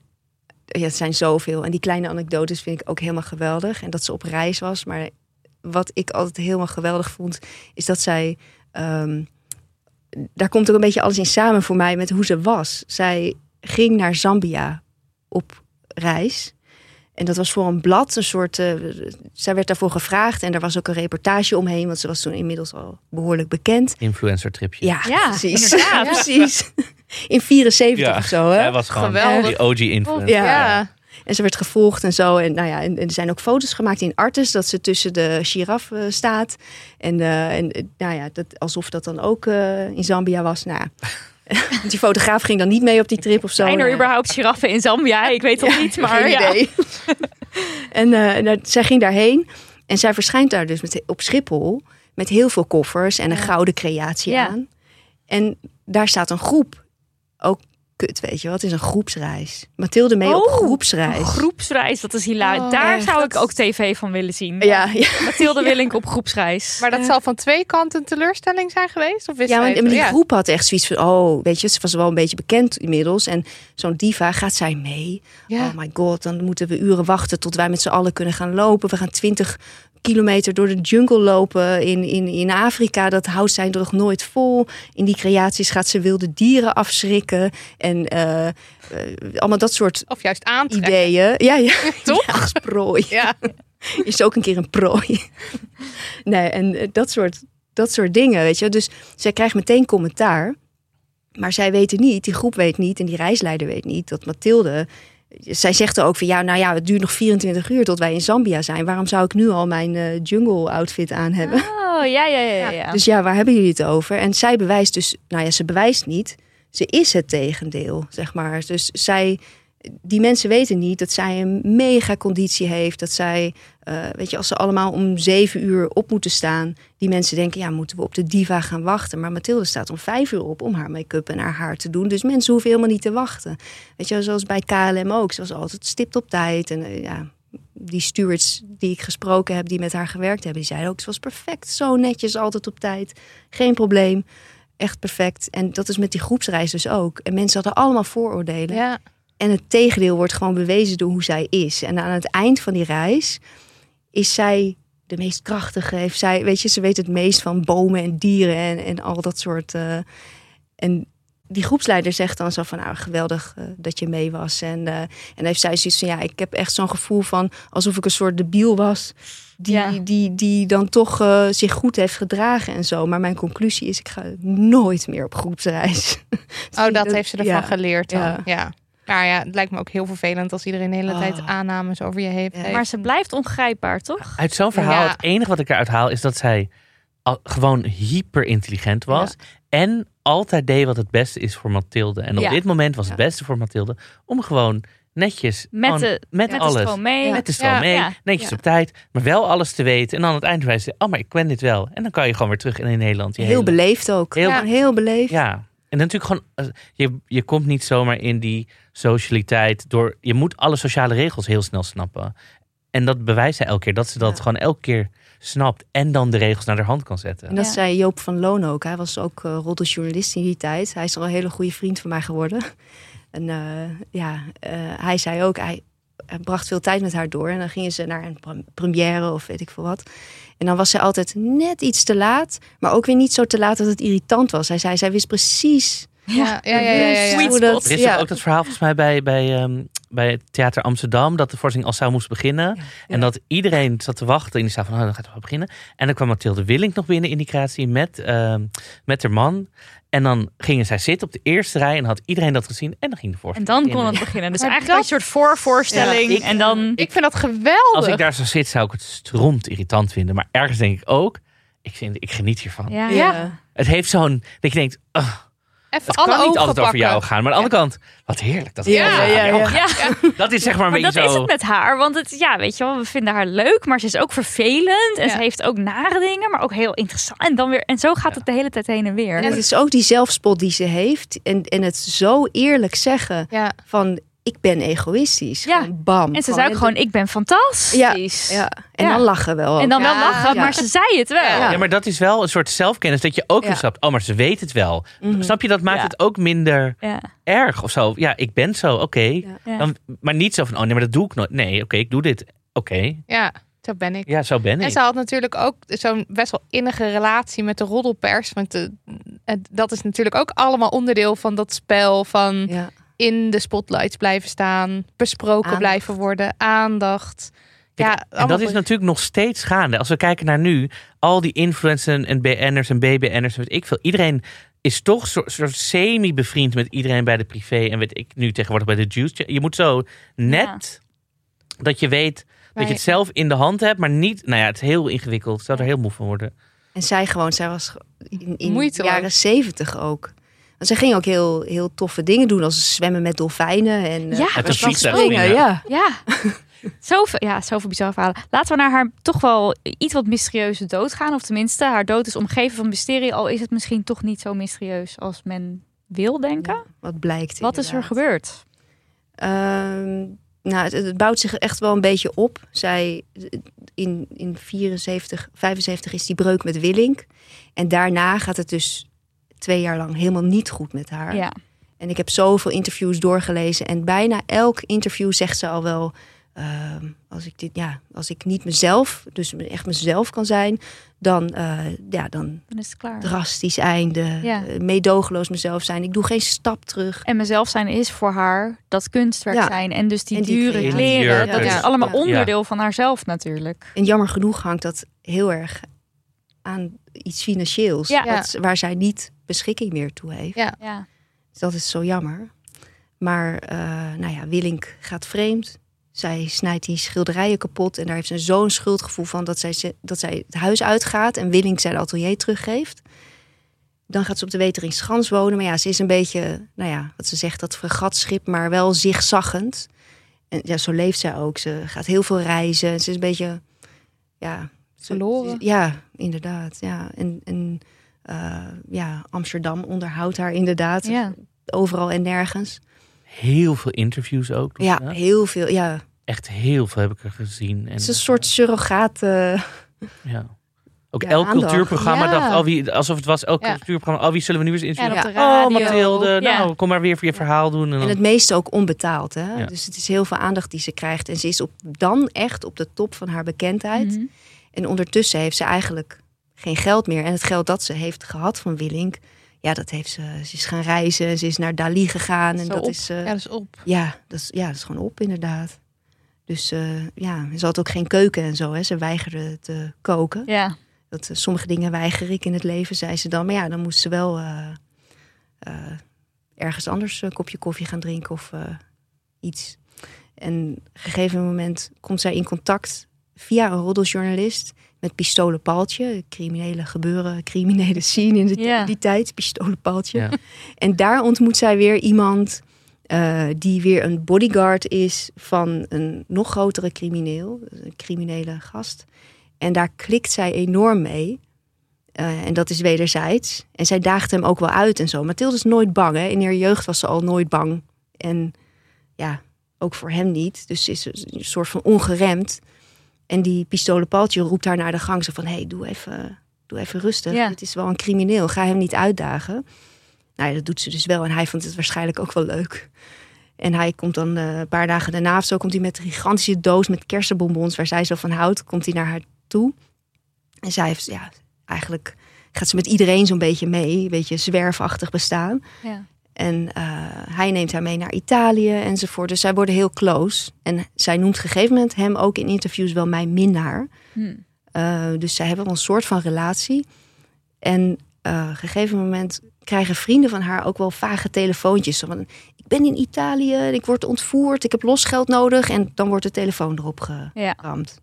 Ja, het zijn zoveel. En die kleine anekdotes vind ik ook helemaal geweldig. En dat ze op reis was. Maar wat ik altijd helemaal geweldig vond, is dat zij. ehm, daar komt ook een beetje alles in samen voor mij met hoe ze was. Zij ging naar Zambia op reis. En dat was voor een blad, een soort. eh, zij werd daarvoor gevraagd en er was ook een reportage omheen, want ze was toen inmiddels al behoorlijk bekend. Influencer tripje. Ja, Ja, precies. inderdaad. precies. In 74 Ja, of zo, hè? Hij was gewoon Geweldig. die OG influencer. Ja. En ze werd gevolgd en zo. En, nou ja, en, en er zijn ook foto's gemaakt in Artes dat ze tussen de giraf eh, staat. En, eh, en eh, nou ja, dat, alsof dat dan ook eh, in Zambia was. Nou, ja. die fotograaf ging dan niet mee op die trip of zo. Zijn er Nou, überhaupt giraffen in Zambia? Ik weet het niet, maar geen ja. idee. en nou, zij ging daarheen. En zij verschijnt daar dus met, op Schiphol met heel veel koffers en een gouden creatie Ja. aan. En daar staat een groep. Ook kut, weet je wat? Het is een groepsreis. Mathilde mee op Oh, groepsreis. Een groepsreis, dat is hilarisch. Oh, Daar echt, zou ik ook tv van willen zien. Ja, ja. Mathilde Willink op groepsreis. Maar dat zal van twee kanten een teleurstelling zijn geweest? Of wist Ja, het? die Ja. groep had echt zoiets van, oh, weet je, ze was wel een beetje bekend inmiddels. En zo'n diva, gaat zij mee? Ja. Oh my god, dan moeten we uren wachten tot wij met z'n allen kunnen gaan lopen. We gaan twintig kilometer door de jungle lopen in, in, in Afrika. Dat houdt zij nog nooit vol. In die creaties gaat ze wilde dieren afschrikken. En eh, eh, allemaal dat soort Of juist aantrekken. ideeën. Ja, ja. Toch? Ja, prooi. Ja. is ook een keer een prooi. nee, en eh, dat soort, dat soort dingen, weet je. Dus zij krijgt meteen commentaar. Maar zij weten niet, die groep weet niet en die reisleider weet niet dat Mathilde. Zij zegt er ook van ja, nou ja, het duurt nog 24 uur tot wij in Zambia zijn. Waarom zou ik nu al mijn eh, jungle outfit aan hebben? Oh, ja, ja, ja. ja. Dus ja, waar hebben jullie het over? En zij bewijst dus, nou ja, ze bewijst niet. Ze is het tegendeel, zeg maar. Dus zij die mensen weten niet dat zij een mega conditie heeft. Dat zij, eh, weet je, als ze allemaal om zeven uur op moeten staan. Die mensen denken, ja, moeten we op de diva gaan wachten. Maar Mathilde staat om vijf uur op om haar make-up en haar haar te doen. Dus mensen hoeven helemaal niet te wachten. Weet je, zoals bij KLM ook. Ze was altijd stipt op tijd. En eh, ja, die stewards die ik gesproken heb, die met haar gewerkt hebben, die zeiden ook, ze was perfect. Zo netjes, altijd op tijd. Geen probleem. Echt perfect. En dat is met die groepsreis dus ook. En mensen hadden allemaal vooroordelen. Ja. En het tegendeel wordt gewoon bewezen door hoe zij is. En aan het eind van die reis is zij de meest krachtige. Heeft zij, weet je, ze weet het meest van bomen en dieren en, en al dat soort. eh, en die groepsleider zegt dan zo van, nou geweldig eh, dat je mee was. En, eh, en heeft zij zoiets van, ja, ik heb echt zo'n gevoel van alsof ik een soort debiel was. Die, Ja. die, die dan toch zich goed heeft gedragen en zo. Maar mijn conclusie is, ik ga nooit meer op groepsreis. Oh, dat heeft ze ervan Ja. geleerd dan. Ja. Ja. Nou ja, het lijkt me ook heel vervelend als iedereen de hele Oh. tijd aannames over je heeft. Ja. Maar ze blijft ongrijpbaar, toch? Uit zo'n verhaal, Ja. het enige wat ik eruit haal is dat zij al, gewoon hyper intelligent was. En altijd deed wat het beste is voor Mathilde. En op Ja. dit moment was het beste voor Mathilde om gewoon netjes Met de, met, met de alles. stroom mee. Met de stroom Ja. mee, Ja. netjes Ja. op tijd, maar wel alles te weten. En dan aan het eind wijzen, oh, maar ik ken dit wel. En dan kan je gewoon weer terug in Nederland. Heel hele- beleefd ook. Heel- Heel, heel beleefd. Ja, en natuurlijk gewoon, eh, je, je komt niet zomaar in die socialiteit door, je moet alle sociale regels heel snel snappen. En dat bewijst zij elke keer, dat ze dat Ja. gewoon elke keer snapt en dan de regels naar de hand kan zetten. En dat Ja. zei Joop van Loon ook. Hij was ook uh, roddeljournalist in die tijd. Hij is al een hele goede vriend van mij geworden. En eh, ja, eh, hij zei ook, hij, hij bracht veel tijd met haar door. En dan gingen ze naar een pre- première of weet ik veel wat. En dan was zij altijd net iets te laat. Maar ook weer niet zo te laat dat het irritant was. Hij zei, zij wist precies Ja, ja, ja, ja, ja, ja. Sweet hoe dat... Er is ook dat verhaal volgens mij bij, bij, ehm, bij het Theater Amsterdam, dat de voorstelling al zou moest beginnen. En dat iedereen zat te wachten en die zei van, oh, dan gaat het wel beginnen. En dan kwam Mathilde Willink nog binnen in die creatie met, ehm, met haar man. En dan gingen zij zitten op de eerste rij en had iedereen dat gezien. En dan ging de En voorstelling dan kon het beginnen. Dus Maar eigenlijk dat- een soort voorvoorstelling. Ja, ik- en dan... Ik vind dat geweldig. Als ik daar zo zit, zou ik het stront irritant vinden. Maar ergens denk ik ook, ik, vind, ik geniet hiervan. ja. Ja. Het heeft zo'n, dat je denkt, ugh, Even het alle kan niet altijd over jou gaan. Maar aan de andere kant, wat heerlijk. Dat het Ja, over ja, jou ja. gaat. Ja, Dat is zeg maar een maar dat is het met haar. Want het, ja, weet je wel, we vinden haar leuk, maar ze is ook vervelend. En Ja. ze heeft ook nare dingen, maar ook heel interessant. En, dan weer, en zo gaat het de hele tijd heen en weer. En het is ook die zelfspot die ze heeft. En, en het zo eerlijk zeggen Ja. van, ik ben egoïstisch. Ja. Gewoon bam. En ze zei ook gewoon, ik ben fantastisch. Ja, en Ja. dan lachen wel. En dan wel lachen, Ja. maar ze zei het wel. Ja. Ja, maar dat is wel een soort zelfkennis. Dat je ook Ja. snapt, oh, maar ze weet het wel. Mhm. Snap je, dat maakt Ja. het ook minder Ja. erg of zo. Ja, ik ben zo, oké. Ja. Dan- Maar niet zo van, oh nee, maar dat doe ik nooit. Nee, oké, ik doe dit. Oké, ja, zo ben ik. ja, zo ben En ik. ze had natuurlijk ook zo'n best wel innige relatie met de roddelpers. Want de, het- dat is natuurlijk ook allemaal onderdeel van dat spel. Van Ja. In de spotlights blijven staan, besproken Aandacht. blijven worden, aandacht. Ja, en dat is natuurlijk nog steeds gaande. Als we kijken naar nu, al die influencers en BN'ers en BBN'ers, weet ik veel. Iedereen is toch soort, soort semi-bevriend met iedereen bij de privé. En weet ik nu tegenwoordig bij de juice. Je moet zo net dat je weet dat je het zelf in de hand hebt, maar niet. Nou ja, het is heel ingewikkeld. Ik zou er heel moe van worden. En zij gewoon, zij was in, in de jaren zeventig ook. Want zij ging ook heel, heel toffe dingen doen, als zwemmen met dolfijnen en eh, Ja, vliegtuig springen. Ja. Ja. Zoveel, ja, zoveel bizarre verhalen. Laten we naar haar toch wel iets wat mysterieuze dood gaan. Of tenminste, haar dood is omgeven van mysterie. Al is het misschien toch niet zo mysterieus als men wil denken. Wat blijkt Wat is er gebeurd? Ehm, nou, het, het bouwt zich echt wel een beetje op. Zij, in, in 74, 75 is die breuk met Willink. En daarna gaat het dus twee jaar lang helemaal niet goed met haar. Ja. En ik heb zoveel interviews doorgelezen. En bijna elk interview zegt ze al wel... ehm, als, ik dit, ja, als ik niet mezelf, dus echt mezelf kan zijn... dan, eh, ja, dan Dan is het klaar. drastisch einde. Ja. eh, meedogenloos mezelf zijn. Ik doe geen stap terug. En mezelf zijn is voor haar dat kunstwerk Ja. zijn. En dus die En die dure kleren. kleren. Jurken. Dat is Ja. allemaal Ja. onderdeel van haarzelf natuurlijk. En jammer genoeg hangt dat heel erg aan iets financieels. Ja. wat- waar zij niet beschikking meer toe heeft. Ja. Ja. Dus dat is zo jammer. Maar eh, nou ja, Willink gaat vreemd. Zij snijdt die schilderijen kapot. En daar heeft ze zo'n schuldgevoel van dat zij, ze- dat zij het huis uitgaat. En Willink zijn atelier teruggeeft. dan gaat ze op de Weteringschans wonen. Maar ja, ze is een beetje, nou ja, wat ze zegt, dat fregatschip, maar wel zigzaggend. En ja, zo leeft zij ook. Ze gaat heel veel reizen. Ze is een beetje, ja... Verloren. ja, inderdaad. Ja. En, en eh, ja, Amsterdam onderhoudt haar inderdaad. Ja. Overal en nergens. Heel veel interviews ook. Ja, heel veel. Ja, Echt heel veel heb ik er gezien. En, het is een soort surrogaat. eh, ja. Ook Ja, elk aandacht. cultuurprogramma Ja. dacht, oh, wie, alsof het was, elk Ja. cultuurprogramma, oh, wie zullen we nu eens interviewen? op de Ja. Oh, radio. Mathilde, Ja. nou, kom maar weer voor je verhaal doen. En dan, En het meeste ook onbetaald. Hè? Ja. Dus het is heel veel aandacht die ze krijgt. En ze is op, dan echt op de top van haar bekendheid. Mhm. En ondertussen heeft ze eigenlijk geen geld meer. En het geld dat ze heeft gehad van Willink, ja, dat heeft ze. Ze is gaan reizen, ze is naar Dali gegaan. En Zo dat op. is, eh, Ja, dat is op. ja, dat is, ja, dat is gewoon op, inderdaad. Dus eh, ja, ze had ook geen keuken en zo. Hè. Ze weigerde te koken. Ja. Dat, eh, sommige dingen weiger ik in het leven, zei ze dan. Maar ja, dan moest ze wel ergens anders een kopje koffie gaan drinken of iets. En op een gegeven moment komt zij in contact via een roddeljournalist met Pistolen Paaltje. Criminele gebeuren, criminele scene in de, Ja. die tijd. Pistolen Paaltje. Ja. En daar ontmoet zij weer iemand eh, die weer een bodyguard is van een nog grotere crimineel. Een criminele gast. En daar klikt zij enorm mee. Eh, en dat is wederzijds. En zij daagt hem ook wel uit en zo. Mathilde is nooit bang. Hè? In haar jeugd was ze al nooit bang. En ja, ook voor hem niet. Dus ze is een soort van ongeremd. En die pistolenpaaltje roept haar naar de gang. Zo van, hé, hey, doe, even, doe even rustig. Ja. Het is wel een crimineel. Ga hem niet uitdagen. Nou ja, dat doet ze dus wel. En hij vond het waarschijnlijk ook wel leuk. En hij komt dan eh, een paar dagen daarna of zo... komt hij met een gigantische doos met kersenbonbons... waar zij zo van houdt, komt hij naar haar toe. En zij heeft, ja, eigenlijk gaat ze met iedereen zo'n beetje mee. Een beetje zwerfachtig bestaan. Ja. En eh, hij neemt haar mee naar Italië enzovoort. Dus zij worden heel close. En zij noemt op een gegeven moment hem ook in interviews wel mijn minnaar. Hm. Eh, dus zij hebben wel een soort van relatie. En eh, op een gegeven moment krijgen vrienden van haar ook wel vage telefoontjes. Van, ik ben in Italië, ik word ontvoerd, ik heb losgeld nodig. En dan wordt de telefoon erop Ja. geramd.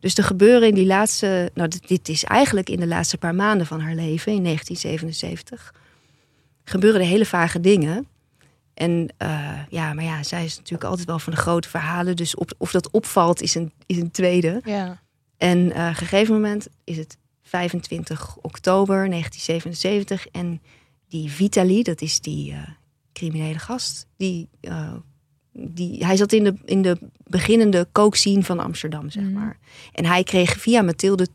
Dus er gebeuren in die laatste, nou dit, dit is eigenlijk in de laatste paar maanden van haar leven, in 1977, gebeuren er hele vage dingen. En eh, ja, maar ja, zij is natuurlijk altijd wel van de grote verhalen. Dus op, of dat opvalt is een, is een tweede. Ja. En op een gegeven moment is het 25 oktober 1977. En die Vitali, dat is die eh, criminele gast, die, die, hij zat in de, in de beginnende kookscene van Amsterdam, zeg Mhm. maar. En hij kreeg via Mathilde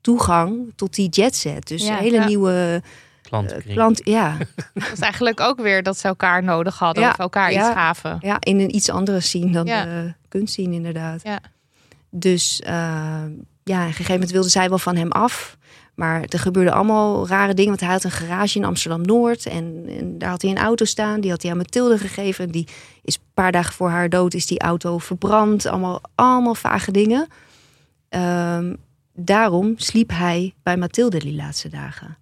toegang tot die jetset. Dus Ja, een hele ja. nieuwe Klantenkring. klant. Ja, Dat is eigenlijk ook weer dat ze elkaar nodig hadden Ja, of elkaar ja. iets gaven. ja, in een iets andere scene dan Ja. de kunstscene inderdaad. Ja. Dus eh, ja, op een gegeven moment wilde zij wel van hem af. Maar er gebeurden allemaal rare dingen. Want hij had een garage in Amsterdam-Noord. En, en daar had hij een auto staan. Die had hij aan Mathilde gegeven. Die is een paar dagen voor haar dood is die auto verbrand. Allemaal, allemaal vage dingen. Ehm, daarom sliep hij bij Mathilde die laatste dagen.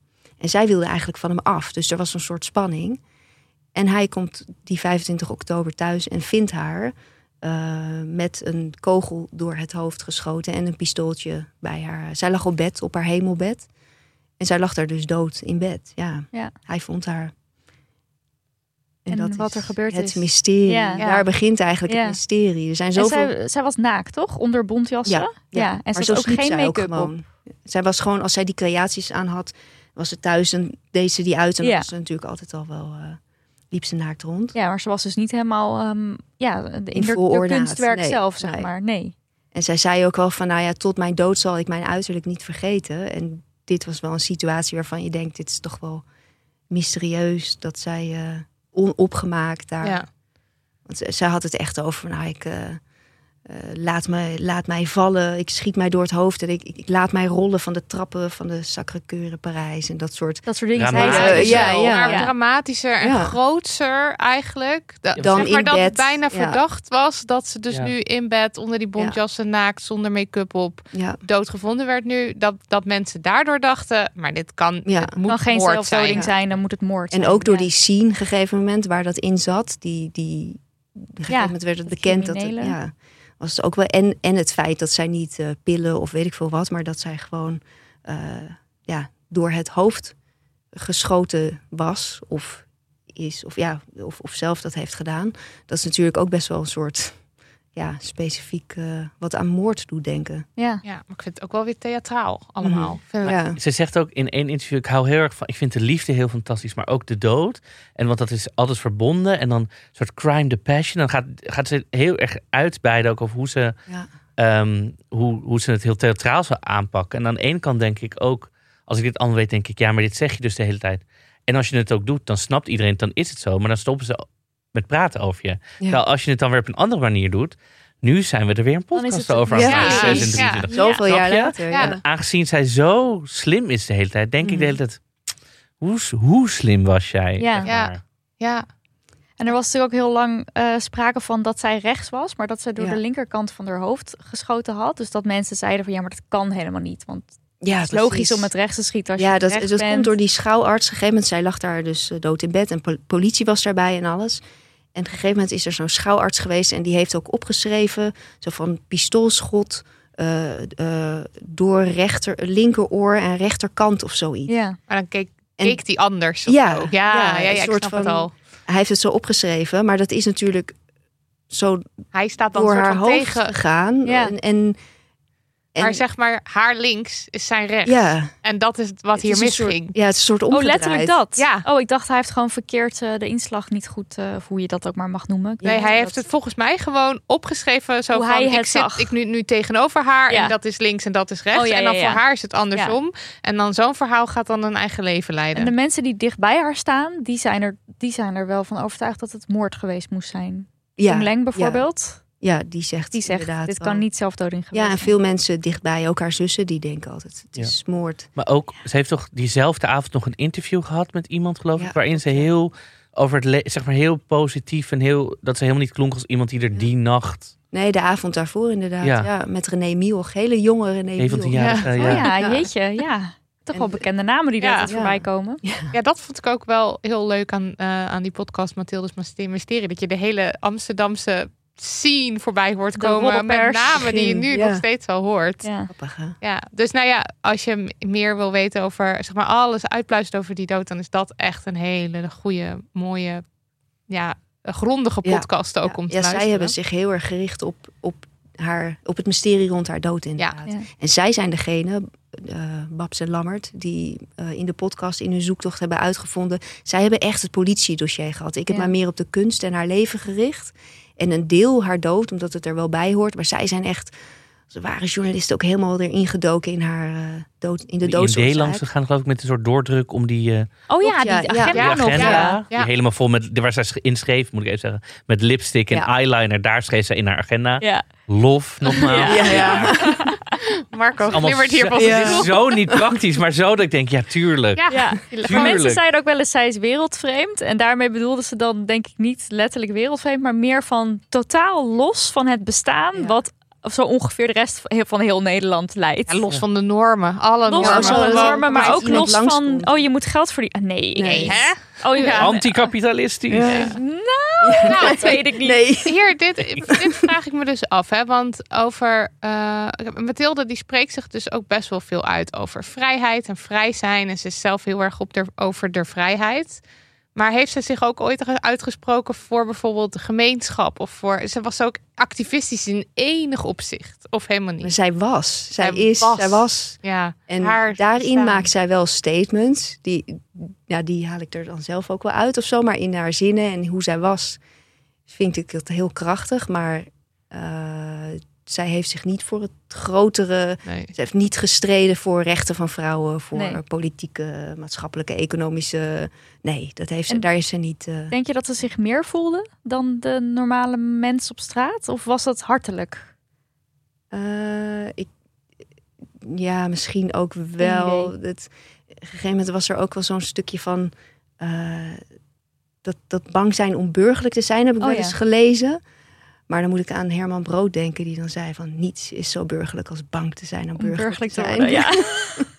En zij wilde eigenlijk van hem af. Dus er was een soort spanning. En hij komt die 25 oktober thuis en vindt haar eh, met een kogel door het hoofd geschoten en een pistooltje bij haar. Zij lag op bed, op haar hemelbed. En zij lag daar dus dood in bed. Ja, Ja. hij vond haar. En wat er gebeurd het is. mysterie. Ja. Daar begint eigenlijk Ja. het mysterie. Er zijn En zoveel. zij, zij was naakt, toch? Onder bontjassen? Ja, en maar ze had ook geen make-up op. Zij was gewoon, als zij die creaties aan had, was ze thuis en deed ze die uit. En Ja. was ze natuurlijk altijd al wel, eh, liep ze naakt rond. Ja, maar ze was dus niet helemaal ehm, ja, de, in de, ornaat. kunstwerk Nee, zelf, zeg nee. maar. Nee. En zij zei ook wel van, nou ja, tot mijn dood zal ik mijn uiterlijk niet vergeten. En dit was wel een situatie waarvan je denkt, dit is toch wel mysterieus dat zij eh, onopgemaakt daar. Ja. Want zij had het echt over, van, nou, ik eh, eh, laat, me, laat mij vallen, ik schiet mij door het hoofd en ik, ik, ik laat mij rollen van de trappen van de Sacré-Cœur in Parijs en dat soort. Dat soort dingen. Drama- zei Ja, ja, ja. Maar dramatischer en Ja. grootser eigenlijk. Da- Dan zeg maar in dat bed, het bijna ja. verdacht was dat ze dus Ja. nu in bed onder die bontjassen naakt zonder make-up op Ja, doodgevonden werd nu. Dat, dat mensen daardoor dachten, maar dit kan, Ja. het moet kan geen zelfdoding zijn. dan moet het moord en zijn. ook door Ja. die scene, gegeven moment waar dat in zat, die, die, op een gegeven Ja, moment werd het bekend dat het, ja, was ook wel en, en het feit dat zij niet eh, pillen of weet ik veel wat, maar dat zij gewoon eh, ja, door het hoofd geschoten was of is, of ja, of, of zelf dat heeft gedaan. Dat is natuurlijk ook best wel een soort ja, specifiek eh, wat aan moord doet denken. Ja. Ja, maar ik vind het ook wel weer theatraal allemaal. Mhm. Ja. Ze zegt ook in één interview, ik hou heel erg van, ik vind de liefde heel fantastisch, maar ook de dood. En want dat is altijd verbonden en dan een soort crime the passion. Dan gaat, gaat ze heel erg uitbeiden ook over hoe ze, Ja. ehm, hoe, hoe ze het heel theatraal zou aanpakken. En aan de ene kant denk ik ook, als ik dit allemaal weet, denk ik, ja, maar dit zeg je dus de hele tijd. En als je het ook doet, dan snapt iedereen, dan is het zo. Maar dan stoppen ze met praten over je. Terwijl als je het dan weer op een andere manier doet, nu zijn we er weer een podcast het- over aan Ja, het. 26. Zoveel jaar later. Ja. Ja. En aangezien zij zo slim is de hele tijd, denk ik de hele tijd, hoe, hoe slim was jij? Ja. zeg Ja. maar. ja, En er was natuurlijk ook heel lang eh, sprake van dat zij rechts was, maar dat ze door Ja. de linkerkant van haar hoofd geschoten had. Dus dat mensen zeiden van ja, maar dat kan helemaal niet. Want Ja, het is logisch precies. om met rechts te schieten als ja, je dat, rechts dat bent. komt door die schouwarts. Op een gegeven moment, zij lag daar dus eh, dood in bed en pol- politie was daarbij en alles. En op een gegeven moment is er zo'n schouwarts geweest en die heeft ook opgeschreven, zo van pistoolschot eh, eh, door rechter, linkeroor en rechterkant of zoiets. Ja, maar dan keek, En- keek die anders. of Ja, zo. ja, ja, ja, ja, soort snap het van- al. Hij heeft het zo opgeschreven, maar dat is natuurlijk zo Hij staat dan door soort haar van hoofd tegen. gegaan. Ja. En, en, en- Maar zeg maar, haar links is zijn rechts. ja, En dat is wat het hier is een soort- misging. ja, het is een soort oh omgedraaid. letterlijk dat. Ja. Oh, ik dacht hij heeft gewoon verkeerd eh, de inslag niet goed, eh, of hoe je dat ook maar mag noemen. Nee, hij heeft het volgens mij gewoon opgeschreven. Zo Hoe van, hij ik zit zag. ik nu, nu tegenover haar Ja. en dat is links en dat is rechts. Oh, ja, en dan ja, ja. voor haar is het andersom. En dan zo'n verhaal gaat dan een eigen leven leiden. En de mensen die dicht bij haar staan, die zijn er, die zijn er wel van overtuigd dat het moord geweest moest zijn. Ja, Leng bijvoorbeeld, Ja, die zegt, die zegt inderdaad dit kan niet zelfdoding geweest Ja, en veel mensen dichtbij, ook haar zussen, die denken altijd: het Ja. is moord. Maar ook, ze heeft toch diezelfde avond nog een interview gehad met iemand, geloof ik, Ja, waarin ze heel over het, zeg maar heel positief en heel, dat ze helemaal niet klonk als iemand die er die nacht, Nee, de avond daarvoor inderdaad. Ja. Ja. met René Miel, hele jonge René die jaren, Ja. eh, Oh ja. ja, jeetje, ja. Toch En wel de- bekende namen die daar voorbij komen. Ja, dat vond ik ook wel heel leuk aan, eh, aan die podcast Mathilde's Myste- Mysterie. Dat je de hele Amsterdamse scene voorbij hoort komen. Met namen die je nu Ja. nog steeds wel hoort. Ja. Ja, dus nou ja, als je meer wil weten over, zeg maar, alles uitpluist over die dood, dan is dat echt een hele goede, mooie, ja, grondige Ja. podcast ook ja, om te ja, luisteren. zij hebben zich heel erg gericht op, op, haar, op het mysterie rond haar dood inderdaad. Ja. En zij zijn degene, eh Babs en Lammert, die eh, in de podcast in hun zoektocht hebben uitgevonden. Zij hebben echt het politiedossier gehad. Ik heb Ja. mij meer op de kunst en haar leven gericht. En een deel haar dood, omdat het er wel bij hoort. Maar zij zijn echt, ze waren journalisten ook helemaal erin gedoken in haar eh, dood, in de Die doodsoorzaak. idee langs gegaan, geloof ik, met een soort doordruk om die, eh, Oh ja, die agenda Ja, die nog. agenda, Ja. Ja. die helemaal vol met, waar zij inschreef, moet ik even zeggen, met lipstick en Ja. eyeliner, daar schreef ze in haar agenda. Ja. Lof, nogmaals. Ja, ja. Marco glimmert hier pas Ja. het is zo niet praktisch, maar zo dat ik denk, ja, tuurlijk. Ja, Ja. tuurlijk. Maar mensen zeiden ook wel eens, zij is wereldvreemd. En daarmee bedoelden ze dan denk ik niet letterlijk wereldvreemd, maar meer van totaal los van het bestaan, Ja. wat zo ongeveer de rest van heel Nederland leidt. Ja, los van de normen, alle Los normen. van de normen, maar ook los van, oh je moet geld verdienen. Nee, Nee. nee. Hè? Oh, ja. Anticapitalistisch. Nou, dat weet ik niet. Nee. Hier, dit, dit vraag ik me dus af. Hè? Want over. eh, Mathilde die spreekt zich dus ook best wel veel uit over vrijheid en vrij zijn. En ze is zelf heel erg op de, over de vrijheid. Maar heeft ze zich ook ooit uitgesproken voor bijvoorbeeld de gemeenschap? Of voor. Ze was ook activistisch in enig opzicht. Of helemaal Maar niet. zij was, zij, Zij is, was. zij was. Ja, En haar daarin maakt zij wel statements. Die, ja, die haal ik er dan zelf ook wel uit of zo. Maar in haar zinnen en hoe zij was, vind ik het heel krachtig. Maar eh, zij heeft zich niet voor het grotere. Nee. Ze heeft niet gestreden voor rechten van vrouwen, voor Nee. politieke, maatschappelijke, economische. Nee, dat heeft ze, En- daar is ze niet. eh, Denk je dat ze zich meer voelde dan de normale mens op straat? Of was dat hartelijk? Eh, ik, ja, misschien ook wel. idee. Het, op een gegeven moment was er ook wel zo'n stukje van eh, dat, dat bang zijn om burgerlijk te zijn, heb ik Oh, wel ja. eens gelezen. Maar dan moet ik aan Herman Brood denken, die dan zei van niets is zo burgerlijk als bang te zijn om Om burgerlijk, burgerlijk te te zijn. worden. Ja.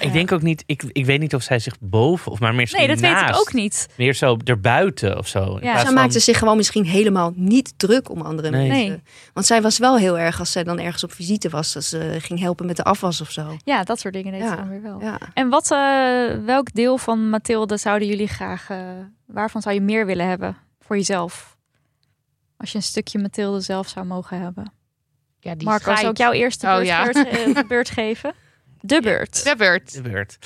Ik denk ook niet, ik, ik weet niet of zij zich boven of maar meer Nee, dat weet ik ook niet. Meer zo erbuiten of zo. Ja. Zij van- maakte zich gewoon misschien helemaal niet druk om andere Nee. mensen. Nee. Want zij was wel heel erg, als zij dan ergens op visite was, dat ze ging helpen met de afwas of zo. Ja, dat soort dingen deed Ja. ze dan weer wel. Ja. En wat, eh, welk deel van Mathilde zouden jullie graag, eh, waarvan zou je meer willen hebben voor jezelf? Als je een stukje Mathilde zelf zou mogen hebben. Ja, die Marco, zou ik strijd. jou eerst de Oh, beurt, ja. beurt, eh, beurt geven? De beurt. De beurt. de beurt.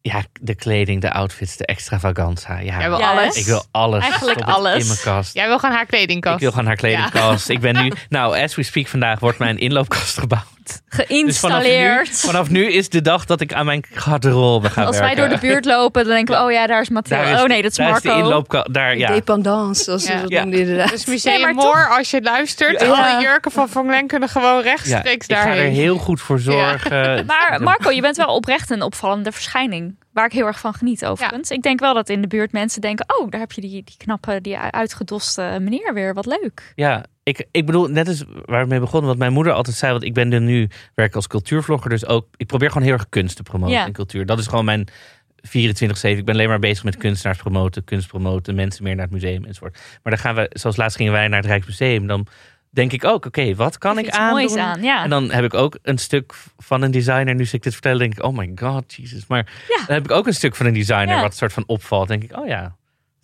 Ja, de kleding, de outfits, de extravaganza. Ja, Jij wil Ja, alles. ik wil alles. Eigenlijk alles. In mijn kast. Jij wil gewoon haar kledingkast. Ik wil gewoon haar kledingkast. Ik ben nu, nou, as we speak vandaag wordt mijn inloopkast gebouwd. Dus vanaf nu, Geïnstalleerd. vanaf nu is de dag dat ik aan mijn garderobe ga Als wij werken. door de buurt lopen, dan denken we, oh ja, daar is. Daar is- oh nee, dat is daar Marco. is de inloopkast. Daar, ja. Dependance, zoals ze dat Ja. noemden inderdaad. Dus Museum Nee, maar Moor, als je luistert, Ja. alle jurken van Van Glen kunnen gewoon Ja, rechtstreeks ik ga er daarheen. heel goed voor zorgen. Maar Marco, je bent wel oprecht een opvallende verschijning. Waar ik heel erg van geniet overigens. Ik denk wel dat in de buurt mensen denken... oh, daar heb je die, die knappe, die uitgedoste meneer weer. Wat leuk. Ja, ik, ik bedoel, net als waar we mee begonnen, wat mijn moeder altijd zei, want ik ben er nu, werk als cultuurvlogger, dus ook, ik probeer gewoon heel erg kunst te promoten Ja. en cultuur. Dat is gewoon mijn 24-7. Ik ben alleen maar bezig met kunstenaars promoten, kunst promoten, mensen meer naar het museum enzovoort. Maar dan gaan we, zoals laatst gingen wij naar het Rijksmuseum, dan denk ik ook, oké, wat kan ik aandoen? aan, ja. En dan heb ik ook een stuk van een designer. Nu zit ik dit vertellen, denk ik, oh my god, Jesus. Maar Ja. dan heb ik ook een stuk van een designer wat soort van opvalt. denk ik, oh ja,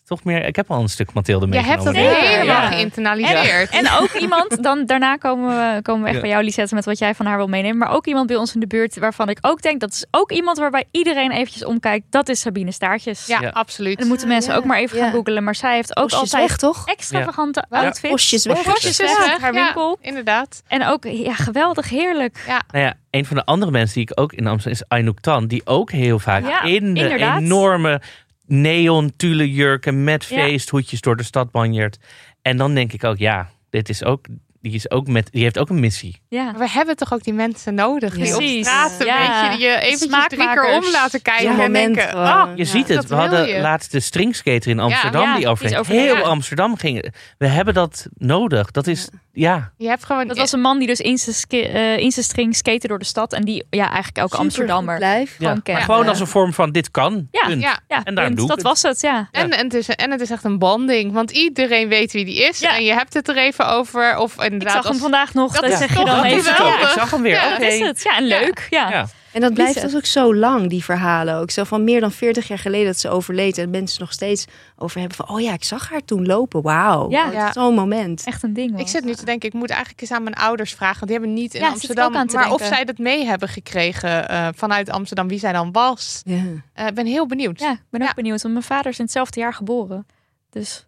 toch meer. Ik heb al een stuk Mathilde Je meegenomen. hebt dat helemaal ja. geïnternaliseerd. En ook iemand, dan, daarna komen we, komen we echt Ja. bij jou, Lisette, met wat jij van haar wil meenemen. Maar ook iemand bij ons in de buurt waarvan ik ook denk, dat is ook iemand waarbij iedereen eventjes omkijkt. Dat is Sabine Staartjes. ja, Ja. absoluut. En dan moeten mensen Ja, ook maar even gaan googelen. Maar zij heeft ook Postjes altijd weg, toch? extravagante Ja. outfits. Postjes weg. Postjes weg, weg, haar ja, winkel. inderdaad. En ook, ja, geweldig, heerlijk. Nou ja, een van de andere mensen die ik ook in Amsterdam is Aynouk Tan. Die ook heel vaak Ja, in de inderdaad. enorme neon tulle jurken met Ja. feesthoedjes door de stad banjert. En dan denk ik ook, ja, dit is ook, die, is ook met, die heeft ook een missie. Ja. We hebben toch ook die mensen nodig die op straat een Ja. beetje die je eventjes drie keer om laten kijken Ja, en denken, ah, Je Ja, ziet het. dat We hadden je. laatst de stringskater in Amsterdam ja, die overleden. Heel Ja. Amsterdam ging. We hebben dat nodig. Dat is, ja. je hebt gewoon... Dat was een man die dus in zijn, eh, in zijn string skate door de stad. En die ja, eigenlijk elke Amsterdammer Blijf. gewoon ja. kent. Maar gewoon als een vorm van dit kan. Ja. Punt. ja, Ja, En daarom punt. doe ik dat was het, ja. En, en, het is, en het is echt een banding, want iedereen weet wie die is. Ja. En je hebt het er even over. Of Ik inderdaad, zag hem vandaag nog. Dat zeg je dan even. ik zag hem weer. Ja, Oké. Dat is het. Ja, en Ja. leuk. Ja. Ja. En dat blijft dus ook zo lang, die verhalen ook. Zo van meer dan 40 jaar geleden dat ze overleed. En mensen nog steeds over hebben van... oh ja, ik zag haar toen lopen. Wauw. Ja. Oh, Ja. Zo'n moment. Echt een ding. Ik zit nu te denken, ik moet eigenlijk eens aan mijn ouders vragen. Want die hebben niet in Ja, Amsterdam. ook aan te maar of denken. zij dat mee hebben gekregen eh, vanuit Amsterdam, wie zij dan was. Ja. Eh, Ik ben heel benieuwd. Ja, ik ben ook Ja. benieuwd. Want mijn vader is in hetzelfde jaar geboren. Dus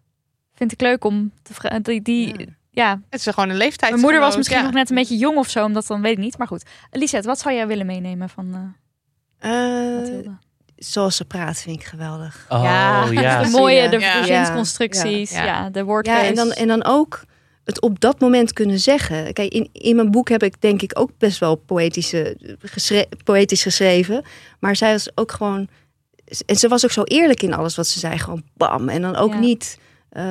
vind ik leuk om te vragen. Die, die, Ja. Het is gewoon een leeftijd. Mijn moeder was misschien nog net een beetje jong of zo. Omdat dan weet ik niet. Maar goed. Lisette, wat zou jij willen meenemen van eh Eh, zoals ze praat vind ik geweldig. Oh Ja. ja. de mooie, de, Ja. de zinsconstructies. Ja. Ja, de Ja, woordkeus. en dan, en dan ook het op dat moment kunnen zeggen. Kijk, in, in mijn boek heb ik denk ik ook best wel poëtische, geschre- poëtisch geschreven. Maar zij was ook gewoon... En ze was ook zo eerlijk in alles wat ze zei. Gewoon bam. En dan ook Ja. niet eh,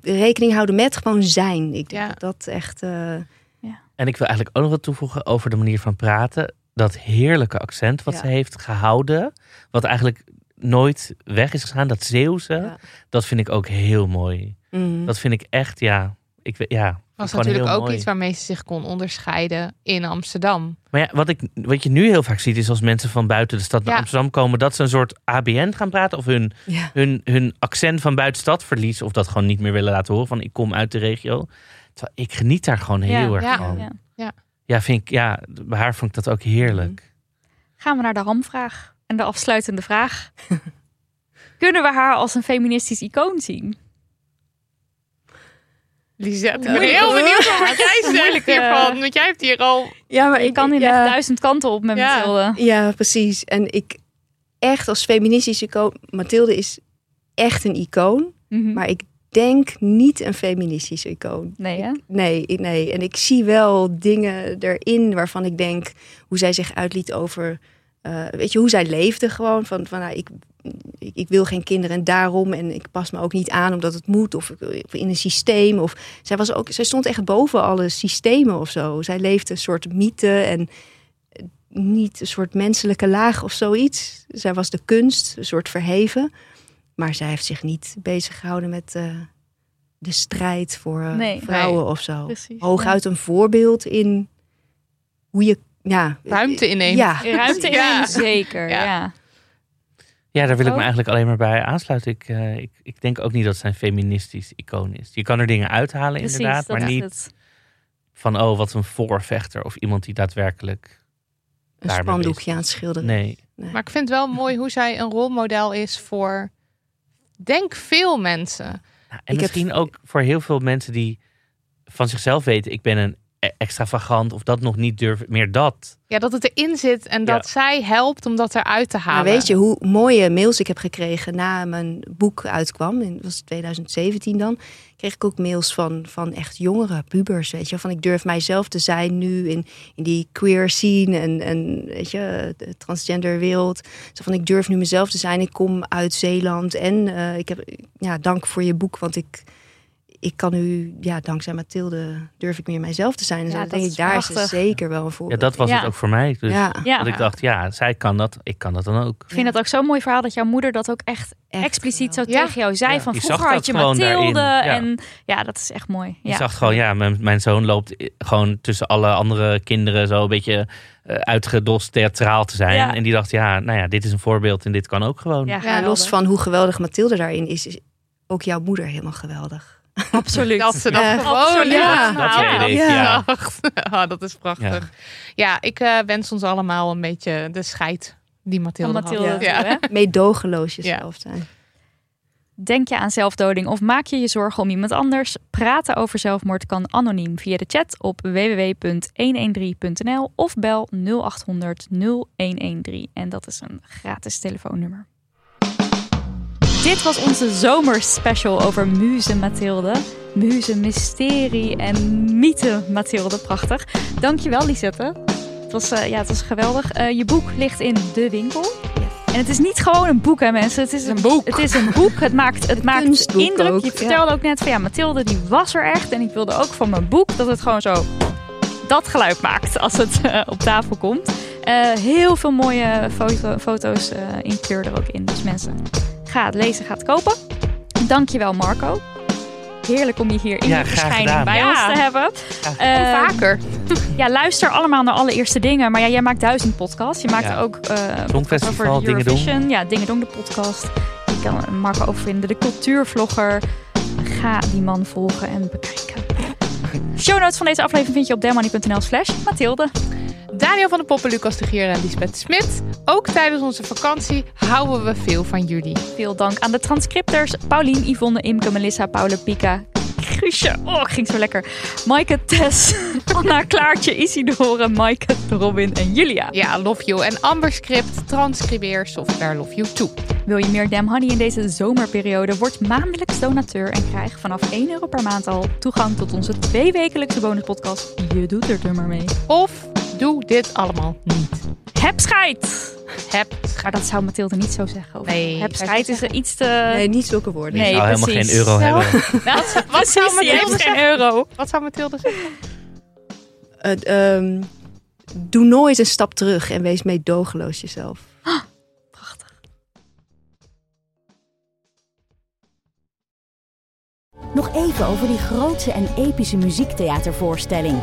rekening houden met gewoon zijn. Ik denk Ja. dat dat echt... eh, En ik wil eigenlijk ook nog wat toevoegen over de manier van praten. Dat heerlijke accent wat Ja. ze heeft gehouden. Wat eigenlijk nooit weg is gegaan. Dat Zeeuwse. Ja. Dat vind ik ook heel mooi. mm. Dat vind ik echt, ja. Ik, weet- ja was natuurlijk ook mooi. iets waarmee ze zich kon onderscheiden in Amsterdam. Maar ja, wat, ik, wat je nu heel vaak ziet is als mensen van buiten de stad naar Ja. Amsterdam komen. Dat ze een soort ABN gaan praten. Of hun, ja. hun, hun accent van buiten de stad verliezen. Of dat gewoon niet meer willen laten horen. Van ik kom uit de regio. Terwijl ik geniet daar gewoon heel Ja, erg van. ja. Ja, vind ik, ja, bij haar vond ik dat ook heerlijk. Gaan we naar de hamvraag. En de afsluitende vraag. Kunnen we haar als een feministisch icoon zien? Lisette, ik ben heel benieuwd wat jij zegt hiervan. Want jij hebt hier al... ja, maar Je kan hier ja. echt duizend kanten op met Ja. Mathilde. Ja, precies. En ik echt als feministische icoon... Mathilde is echt een icoon. Mhm. Maar ik denk niet een feministische icoon. Nee, hè? Nee, ik- nee. En ik zie wel dingen erin waarvan ik denk hoe zij zich uitliet over, eh, weet je, hoe zij leefde gewoon. Van, van nou, ik, ik, ik wil geen kinderen en daarom en ik pas me ook niet aan omdat het moet of, of in een systeem. Of zij was ook, zij stond echt boven alle systemen of zo. Zij leefde een soort mythe en niet een soort menselijke laag of zoiets. Zij was de kunst, een soort verheven. Maar zij heeft zich niet bezig gehouden met eh, de strijd voor eh, Nee. vrouwen Nee. of zo. Precies, Hooguit een voorbeeld in hoe je ja, Ruimte inneemt. Ja, Ruimte Ja. innemen, zeker. Ja. Ja. Ja, daar wil ik Oh. me eigenlijk alleen maar bij aansluiten. Ik, eh, ik, ik denk ook niet dat zij een feministisch icoon is. Je kan er dingen uithalen Precies, inderdaad, maar niet het. van oh, wat een voorvechter of iemand die daadwerkelijk... een spandoekje aan het schilderen. Nee, Maar ik vind het wel mooi hoe zij een rolmodel is voor, denk veel mensen. Ja, en Ik heb- misschien ook voor heel veel mensen die van zichzelf weten, ik ben een extravagant of dat nog niet durven, meer dat. Ja, dat het erin zit en dat zij helpt om dat eruit te halen. Maar weet je hoe mooie mails ik heb gekregen na mijn boek uitkwam? In, was 2017 dan. Kreeg ik ook mails van, van echt jongere pubers. Weet je, van ik durf mijzelf te zijn nu in, in die queer scene en, en weet je, de transgender wereld. Zo van ik durf nu mezelf te zijn. Ik kom uit Zeeland en eh, ik heb ja, dank voor je boek, want ik. Ik kan nu, ja, dankzij Mathilde, durf ik meer mijzelf te zijn. En Ja, zo dat denk is ik, daar is zeker wel een Ja, voorbeeld. dat was Ja. het ook voor mij. Dus Ja. Ja. dat ik dacht, ja, zij kan dat, ik kan dat dan ook. Ik vind het ook zo'n mooi verhaal dat jouw moeder dat ook echt, Echt expliciet zo Ja. tegen jou zei. Ja, van je vroeger had je dat gewoon Mathilde. Ja. En ja, dat is echt mooi. Je Ja. zag gewoon, ja, mijn, mijn zoon loopt gewoon tussen alle andere kinderen zo een beetje eh, uitgedost theatraal te zijn. Ja. En die dacht, ja, nou ja, dit is een voorbeeld en dit kan ook gewoon. Ja, Ja, los van hoe geweldig Mathilde daarin is, is ook jouw moeder helemaal geweldig. Absoluut. Dat ze dat Ja. gewoon Absoluut. ja. Dat ja. ja. Ah, dat is prachtig. Ja, ik eh, wens ons allemaal een beetje de scheid die Mathilde, Mathilde had. Ja. Meedogenloos jezelf zijn. Denk je aan zelfdoding of maak je je zorgen om iemand anders? Praten over zelfmoord kan anoniem via de chat op www.113.nl of bel 0800 0113. En dat is een gratis telefoonnummer. Dit was onze zomerspecial over Muze Mathilde. Muze, mysterie en mythe Mathilde. Prachtig. Dankjewel Lisette. Het was, eh, ja, het was geweldig. Eh, je boek ligt in de winkel. En het is niet gewoon een boek, hè mensen. Het is Een boek. Het is een boek. Het maakt, het maakt indruk. ook, je vertelde ook net van ja, Mathilde die was er echt. En ik wilde ook van mijn boek dat het gewoon zo dat geluid maakt als het eh, op tafel komt. Heel veel mooie foto, foto's eh in kleur er ook in. Dus mensen, ga het lezen, ga het kopen. Dankjewel Marco. Heerlijk om je hier in Ja, de verschijning gedaan. bij Ja. ons te hebben. Ja. Eh, Vaker. ja, luister allemaal naar allereerste dingen. Maar ja, jij maakt duizend podcasts. Je maakt Ja. ook eh Songfestival, over de Dingen Doen. Eurovision. Ja, Dingen Doen, de podcast. Je kan Marco ook vinden. De cultuurvlogger. Ga die man volgen en bekijken. Show notes van deze aflevering vind je op dermoney.nl slash Mathilde. Daniel van de Poppen, Lucas de Gier en Lisbeth Smit. Ook tijdens onze vakantie houden we veel van jullie. Veel dank aan de transcripters. Paulien, Yvonne, Imke, Melissa, Paula, Pika. Guusje, oh, ging zo lekker. Maaike, Tess, Anna, Klaartje, Isidore, Maaike, Robin en Julia. Ja, Love You en Amber Script, transcribeer software Love You 2. Wil je meer Damn Honey in deze zomerperiode? Word maandelijks donateur en krijg vanaf 1 euro per maand al toegang tot onze tweewekelijkse bonuspodcast. Je doet er maar mee. Of doe dit allemaal niet. Heb scheid! Heb Maar dat zou Mathilde niet zo zeggen. Of Nee, heb scheid is er iets te... Nee, niet zulke woorden. Nee, Ik zou helemaal geen euro hebben. Nou, wat zou zou Mathilde geen zeggen? euro. Wat zou Mathilde zeggen? Eh, ehm, doe nooit een stap terug en wees meedogenloos jezelf. Prachtig. Nog even over die grootse en epische muziektheatervoorstelling.